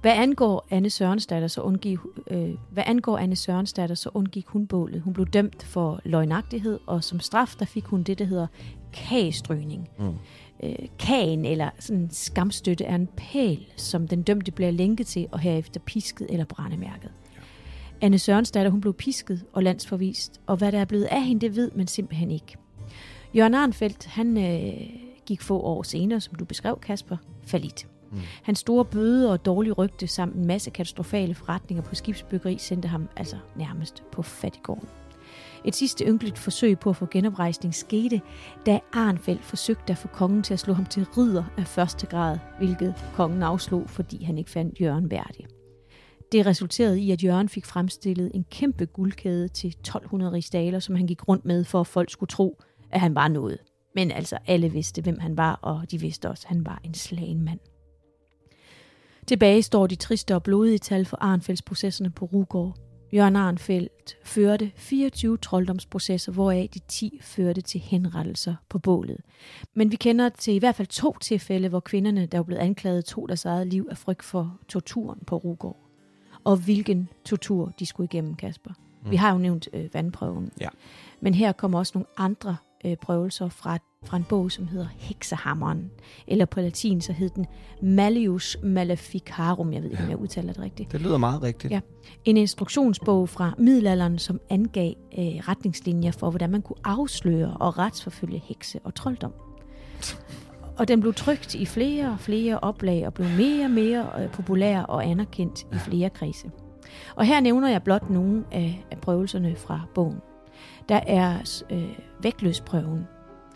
Hvad angår Anne Sørensdatter, så undgik, øh, hvad angår Anne Sørensdatter, så undgik hun bålet. Hun blev dømt for løgnagtighed, og som straf, der fik hun det, der hedder kagestrygning. Mm. Øh, kagen, eller sådan en skamstøtte, er en pæl, som den dømte bliver lænket til, og herefter pisket eller brændemærket. Ja. Anne Sørensdatter, hun blev pisket og landsforvist, og hvad der er blevet af hende, det ved man simpelthen ikke. Jørgen Arnfeldt, han øh, gik få år senere, som du beskrev, Kasper, falit. Mm. Hans store bøde og dårlige rygte samt en masse katastrofale forretninger på skibsbyggeri sendte ham altså nærmest på fattigården. Et sidste ynkeligt forsøg på at få genoprejsning skete, da Arnfeldt forsøgte at få kongen til at slå ham til ridder af første grad, hvilket kongen afslog, fordi han ikke fandt Jørgen værdig. Det resulterede i, at Jørgen fik fremstillet en kæmpe guldkæde til 1200 rigsdaler, som han gik rundt med, for at folk skulle tro, at han var noget. Men altså, alle vidste, hvem han var, og de vidste også, at han var en slagenmand. Tilbage står de triste og blodige tal for Arnfeldts-processerne på Rugård. Jørgen Arnfeldt førte 24 trolddomsprocesser, hvoraf de 10 førte til henrettelser på bålet. Men vi kender til i hvert fald to tilfælde, hvor kvinderne, der var blevet anklaget, tog deres eget liv af frygt for torturen på Rugård. Og hvilken tortur de skulle igennem, Kasper. Mm. Vi har jo nævnt øh, vandprøven. Ja. Men her kommer også nogle andre øh, prøvelser fra, fra en bog, som hedder Heksehammeren. Eller på latin, så hed den Malleus Maleficarum. Jeg ved ikke, ja. om jeg udtaler det rigtigt. Det lyder meget rigtigt. Ja. En instruktionsbog fra middelalderen, som angav øh, retningslinjer for, hvordan man kunne afsløre og retsforfølge hekse og trolddom. Og den blev trygt i flere og flere oplag og blev mere og mere øh, populær og anerkendt i flere kredse. Og her nævner jeg blot nogle af, af prøvelserne fra bogen. Der er øh, vægtløsprøven.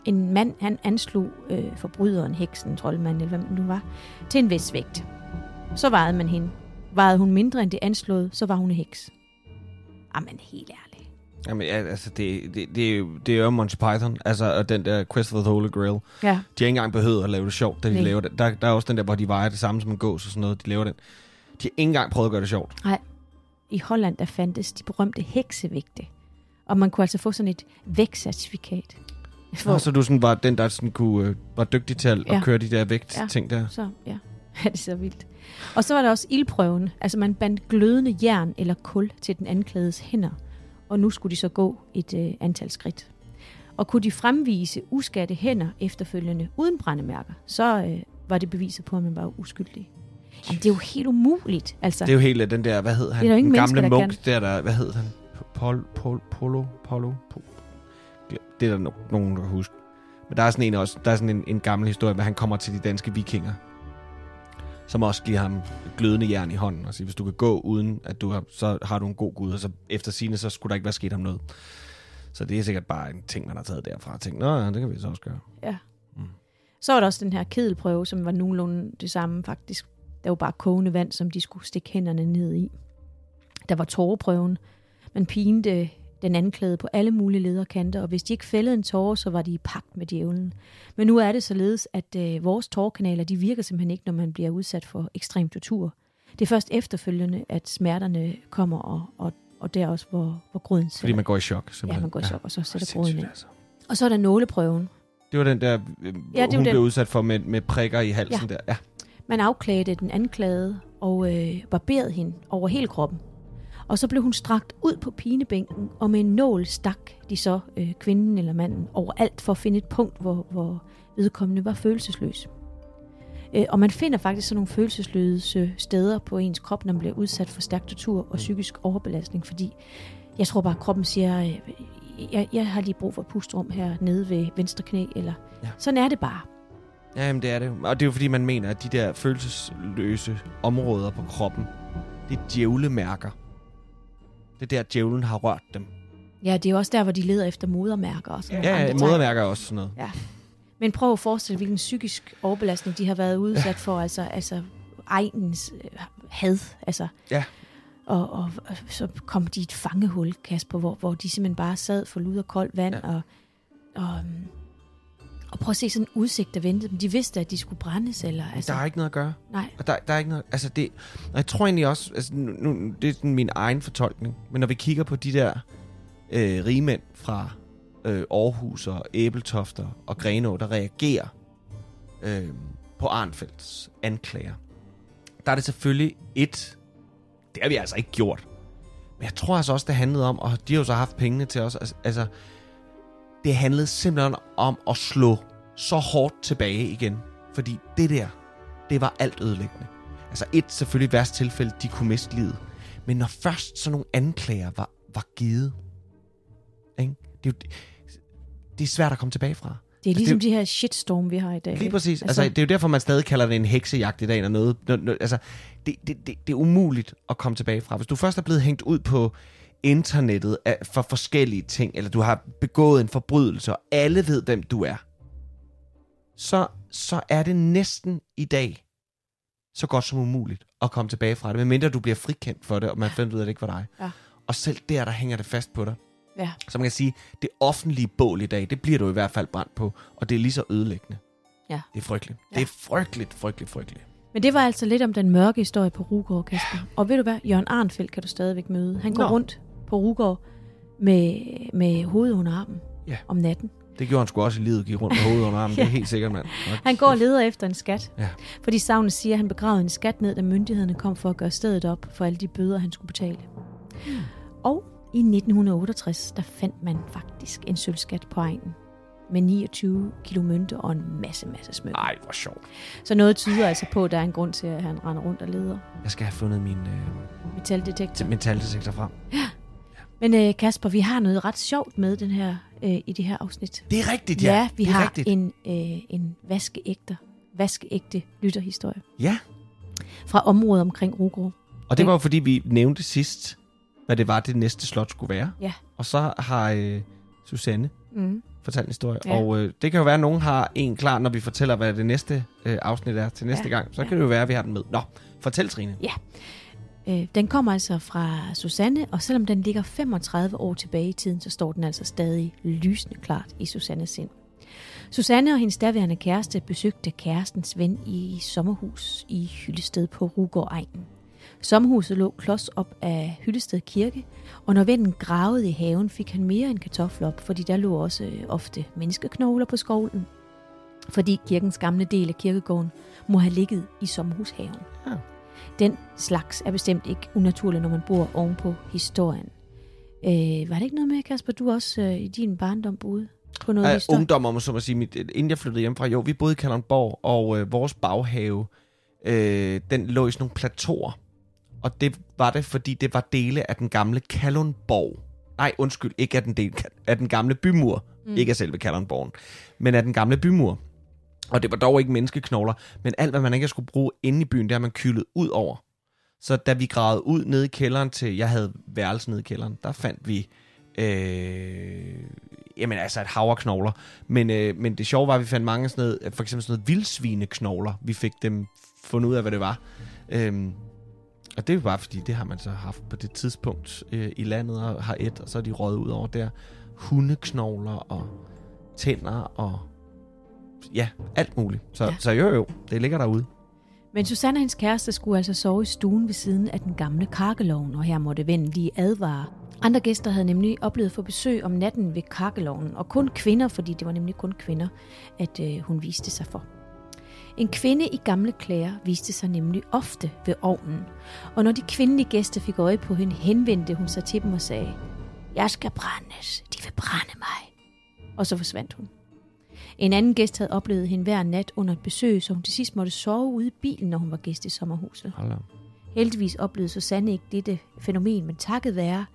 En mand, han anslog øh, forbryderen, heksen, troldmanden, eller hvad man nu var, til en vis vægt. Så vejede man hende. Vejede hun mindre end det anslået, så var hun en heks. Jamen, helt ærligt. Jamen, ja, altså, det, det, det, er det er jo Monty Python, altså, og den der Quest for the Holy Grail. Ja. De har ikke engang behøvet at lave det sjovt, da de Nej. laver det. Der, der er også den der, hvor de vejer det samme som en gås og sådan noget. De laver den. De har ikke engang prøvet at gøre det sjovt. Nej. I Holland, der fandtes de berømte heksevægte. Og man kunne altså få sådan et vægtcertifikat. Hvor... Så du sådan var den, der sådan kunne, øh, var dygtig til at, Ja. køre de der vægt-ting der. Så, ja. Ja, det er så vildt. Og så var der også ildprøven. Altså man bandt glødende jern eller kul til den anklagedes hænder. Og nu skulle de så gå et øh, antal skridt. Og kunne de fremvise uskatte hænder efterfølgende uden brændemærker, så øh, var det beviset på, at man var uskyldig. Jamen, det er jo helt umuligt. Altså, Det er jo helt øh, den der, hvad hed han? Det er der ingen den gamle mennesker, der munk, der, der, hvad hed han? Pol, pol, polo, polo, po, det er der no, nogen, der kan huske. Men der er sådan en også, der er sådan en, en gammel historie, hvor han kommer til de danske vikinger, som også giver ham glødende jern i hånden, og siger, hvis du kan gå uden, at du har, så har du en god gud, og så efter sine så skulle der ikke være sket ham noget. Så det er sikkert bare en ting, man har taget derfra og tænkt, nå ja, det kan vi så også gøre. Ja. Mm. Så var der også den her kedelprøve, som var nogenlunde det samme faktisk. Der var bare kogende vand, som de skulle stikke hænderne ned i. Der var tåreprøven. Man pinte den anklagede på alle mulige lederkanter, og hvis de ikke fældede en tåre, så var de i pagt med djævlen. Men nu er det således, at øh, vores tårkanaler, de virker simpelthen ikke, når man bliver udsat for ekstrem tortur. Det er først efterfølgende, at smerterne kommer, og, og, og der også, hvor, hvor Fordi sætter. man går i chok, simpelthen. Ja, man går i chok, og så sætter gryden ind. altså. Og så er der nåleprøven. Det var den der, øh, Ja, det ja, hun den. blev udsat for med, med prikker i halsen ja. der. Ja. Man afklædte den anklagede og øh, barberede hende over hele kroppen. Og så blev hun strakt ud på pinebænken, og med en nål stak de så øh, kvinden eller manden overalt for at finde et punkt, hvor, hvor vedkommende var følelsesløs. Øh, og man finder faktisk sådan nogle følelsesløse steder på ens krop, når man bliver udsat for stærk tortur og psykisk overbelastning, fordi jeg tror bare, at kroppen siger, øh, jeg, jeg har lige brug for et pustrum her nede ved venstre knæ, eller Ja. sådan er det bare. Ja, jamen det er det. Og det er jo fordi, man mener, at de der følelsesløse områder på kroppen, det er djævlemærker. Det er der, djævlen har rørt dem. Ja, det er jo også der, hvor de leder efter modermærker og sådan Ja, ja modermærker er også sådan noget. Men prøv at forestille, hvilken psykisk overbelastning de har været udsat for, altså, altså egens øh, had, altså. Ja. Og, og, og så kom de i et fangehul, Kasper, hvor, hvor de simpelthen bare sad for lud og koldt vand, Ja. ja. og, og, øhm, og prøv at se sådan en udsigt, der ventede dem. De vidste, at de skulle brændes, eller altså, Der er ikke noget at gøre. nej. Og der, der er ikke noget... Altså det... Og jeg tror egentlig også... Altså nu, nu, det er sådan min egen fortolkning. Men når vi kigger på de der øh, rigmænd fra øh, Aarhus og Æbeltofter og Grenå, der reagerer øh, på Arnfelds anklager, der er det selvfølgelig et... Det har vi altså ikke gjort. Men jeg tror altså også, det handlede om, og de har jo så haft pengene til os, altså- altså... Det handlede simpelthen om at slå så hårdt tilbage igen. Fordi det der, det var alt ødelæggende. Altså et selvfølgelig værst tilfælde, de kunne miste livet. Men når først sådan nogle anklager var, var givet, ikke? Det, er jo, det er svært at komme tilbage fra. Det er Altså, ligesom det er de her shitstorm, vi har i dag. Lige præcis. Altså, altså, det er jo derfor, man stadig kalder det en heksejagt i dag. Når noget, når, altså, det, det, det, det er umuligt at komme tilbage fra. Hvis du først er blevet hængt ud på internettet af, for forskellige ting, eller du har begået en forbrydelse, og alle ved, hvem du er, så, så er det næsten i dag så godt som umuligt at komme tilbage fra det, medmindre du bliver frikendt for det, og man finder ud af, at det ikke var dig. Ja. Og selv der, der hænger det fast på dig. Ja. Så man kan sige, det offentlige bål i dag, det bliver du i hvert fald brændt på, og det er lige så ødelæggende. Ja. Det er frygteligt. Ja. Det er frygteligt, frygteligt, frygteligt. Men det var altså lidt om den mørke historie på Rugård, Kasper. Og ved du hvad? Jørgen Arnfeldt kan du stadigvæk møde. Han går Nå. rundt på Rugård med, med hovedet under armen Ja. om natten. Det gjorde han sgu også i livet, gik rundt med hovedet under armen. Det er helt sikkert, mand. Han går og leder efter en skat. Ja. Fordi savnet siger, at han begravede en skat ned, da myndighederne kom for at gøre stedet op for alle de bøder, han skulle betale. Og i 1968, der fandt man faktisk en sølvskat på egnen med 29 kilo mønter og en masse, masse smykker. Ej, hvor sjovt. Så noget tyder altså på, at der er en grund til, at han render rundt og leder Jeg skal have fundet min øh, metaldetektor. metaldetektor frem. Men øh, Kasper, vi har noget ret sjovt med den her, øh, i det her afsnit. Det er rigtigt, ja. Ja, vi det er har rigtigt. en, øh, en vaskeægte, vaskeægte lytterhistorie Ja, fra området omkring Rugård. og det var jo fordi, vi nævnte sidst, hvad det var, det næste slot skulle være. Ja. Og så har øh, Susanne Mm. fortalt en historie. Ja. Og øh, det kan jo være, at nogen har en klar, når vi fortæller, hvad det næste øh, afsnit er til næste Ja. gang. Så Ja. kan det jo være, at vi har den med. Nå, fortæl Trine. Øh, den kommer altså fra Susanne, og selvom den ligger 35 år tilbage i tiden, så står den altså stadig lysende klart i Susannes sind. Susanne og hendes daværende kæreste besøgte kærestens ven i sommerhus i Hyllested på Rugård Egnen. Sommerhuset lå klods op af Hyllested Kirke, og når vennen gravede i haven, fik han mere end kartofler op, fordi der lå også øh, ofte menneskeknogler på skovlen. Fordi kirkens gamle del af kirkegården må have ligget i sommerhushaven. Ja. Den slags er bestemt ikke unaturligt, når man bor ovenpå historien. Øh, var det ikke noget med, Kasper, du også øh, i din barndom boede på noget Uh, historie? ungdom, om så må sige. Mit, inden jeg flyttede hjem fra, jo, vi boede i Kalundborg, og øh, vores baghave, øh, den lå i sådan nogle plateauer. Og det var det, fordi det var dele af den gamle Kalundborg. Nej, undskyld, ikke af den, del, af den gamle bymur. Mm. Ikke af selve Kalundborgen, men af den gamle bymur. Og det var dog ikke menneskeknogler, men alt, hvad man ikke skulle bruge inde i byen, det har man kylet ud over. Så da vi gravede ud nede i kælderen til, jeg havde værelse nede i kælderen, der fandt vi, øh, jamen altså et hav af knogler. Men, øh, men det sjove var, at vi fandt mange sådan noget, for eksempel sådan noget vildsvineknogler. Vi fik dem fundet ud af, hvad det var. Øhm, og det er bare fordi, det har man så haft på det tidspunkt øh, i landet, og har et, og så er de røget ud over der. Hundeknogler og tænder og ja, alt muligt. Så, Ja. så jo jo, det ligger derude. Men Susanne og hendes kæreste skulle altså sove i stuen ved siden af den gamle kakkeloven, og her måtte vennen lige advare. Andre gæster havde nemlig oplevet få besøg om natten ved kakkeloven, og kun kvinder, fordi det var nemlig kun kvinder, at øh, hun viste sig for. En kvinde i gamle klæder viste sig nemlig ofte ved ovnen, og når de kvindelige gæster fik øje på hende, henvendte hun sig til dem og sagde, Jeg skal brændes, de vil brænde mig. Og så forsvandt hun. En anden gæst havde oplevet hende hver nat under et besøg, så hun til sidst måtte sove ude i bilen, når hun var gæst i sommerhuset. Da. Heldigvis oplevede Susanne ikke dette fænomen, men takket være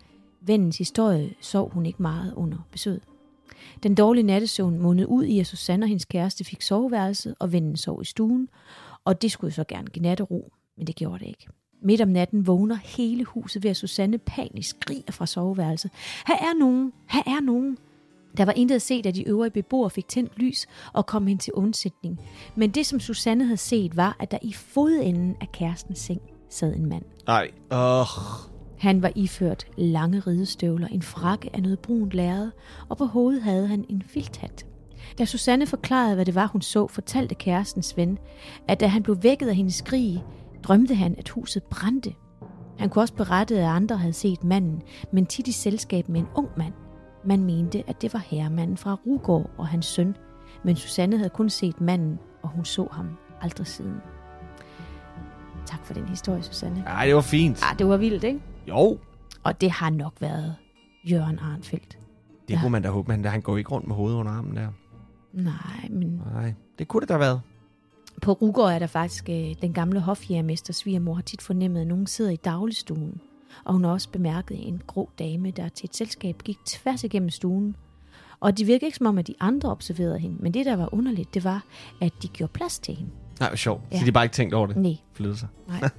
vennens historie sov hun ikke meget under besøget. Den dårlige nattesøvn mundede ud i, at Susanne og hendes kæreste fik soveværelset, og vennen sov i stuen, og det skulle så gerne give nattero, men det gjorde det ikke. Midt om natten vågner hele huset ved, at Susanne panisk skriger fra soveværelset. Her er nogen! Her er nogen! Der var intet at se, da de øvrige beboere fik tændt lys og kom hen til undsætning. Men det, som Susanne havde set, var, at der i fodenden af kærestens seng sad en mand. Nej. Åh. Han var iført lange ridestøvler, en frakke af noget brunt lærred, og på hovedet havde han en filthat. Da Susanne forklarede, hvad det var, hun så, fortalte kærestens ven, at da han blev vækket af hendes skrig, drømte han, at huset brændte. Han kunne også berette, at andre havde set manden, men tit i selskab med en ung mand. Man mente, at det var herremanden fra Rugård og hans søn, men Susanne havde kun set manden, og hun så ham aldrig siden. Tak for den historie, Susanne. Ej, det var fint. Ah, det var vildt, ikke? Jo, Og det har nok været Jørgen Arnfeldt. det Ja. kunne man da håbe, men han går ikke rundt med hovedet under armen der. Nej, men Nej, det kunne det da været. på Rugård er der faktisk øh, den gamle hofjægermester svigermor har tit fornemmet, at nogen sidder i dagligstuen. Og hun har også bemærket en grå dame, der til et selskab gik tværs igennem stuen. Og det virkede ikke som om, at de andre observerede hende. Men det, der var underligt, det var, at de gjorde plads til hende. Nej, sjovt. Ja. Så de bare ikke tænkt over det. Nej, sig. nej.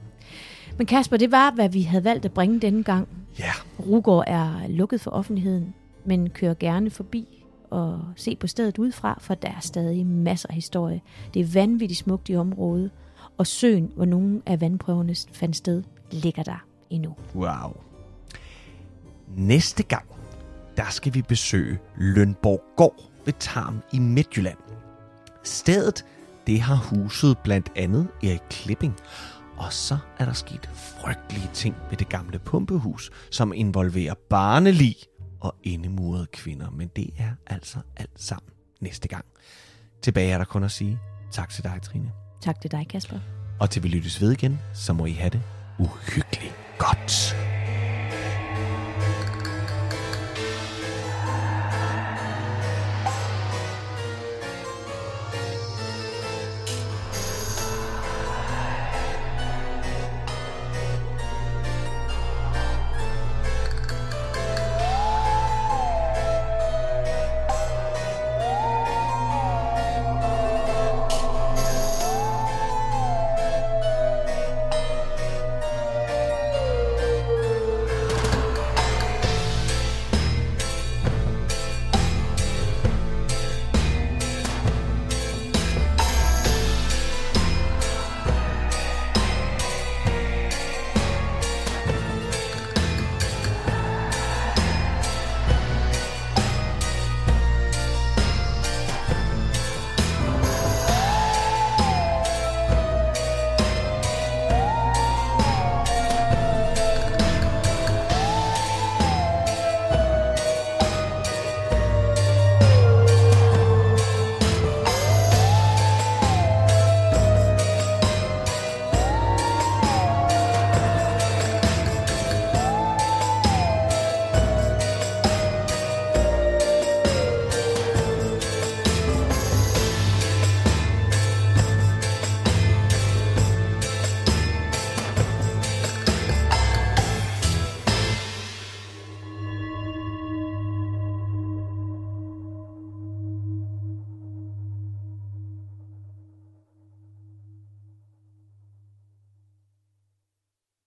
Men Kasper, det var, hvad vi havde valgt at bringe denne gang. Ja. Rugård er lukket for offentligheden, men kører gerne forbi og se på stedet udefra, for der er stadig masser af historie. Det er vanvittigt smukt i området, og søen, hvor nogle af vandprøverne fandt sted, ligger der endnu. Wow. Næste gang, der skal vi besøge Lønborg Gård ved Tarm i Midtjylland. Stedet, det har huset blandt andet Erik Klipping. Og så er der sket frygtelige ting ved det gamle pumpehus, som involverer barnelig og indemurede kvinder. Men det er altså alt sammen næste gang. Tilbage er der kun at sige tak til dig, Trine. Tak til dig, Kasper. Og til vi lyttes ved igen, så må I have det uhyggeligt Guts.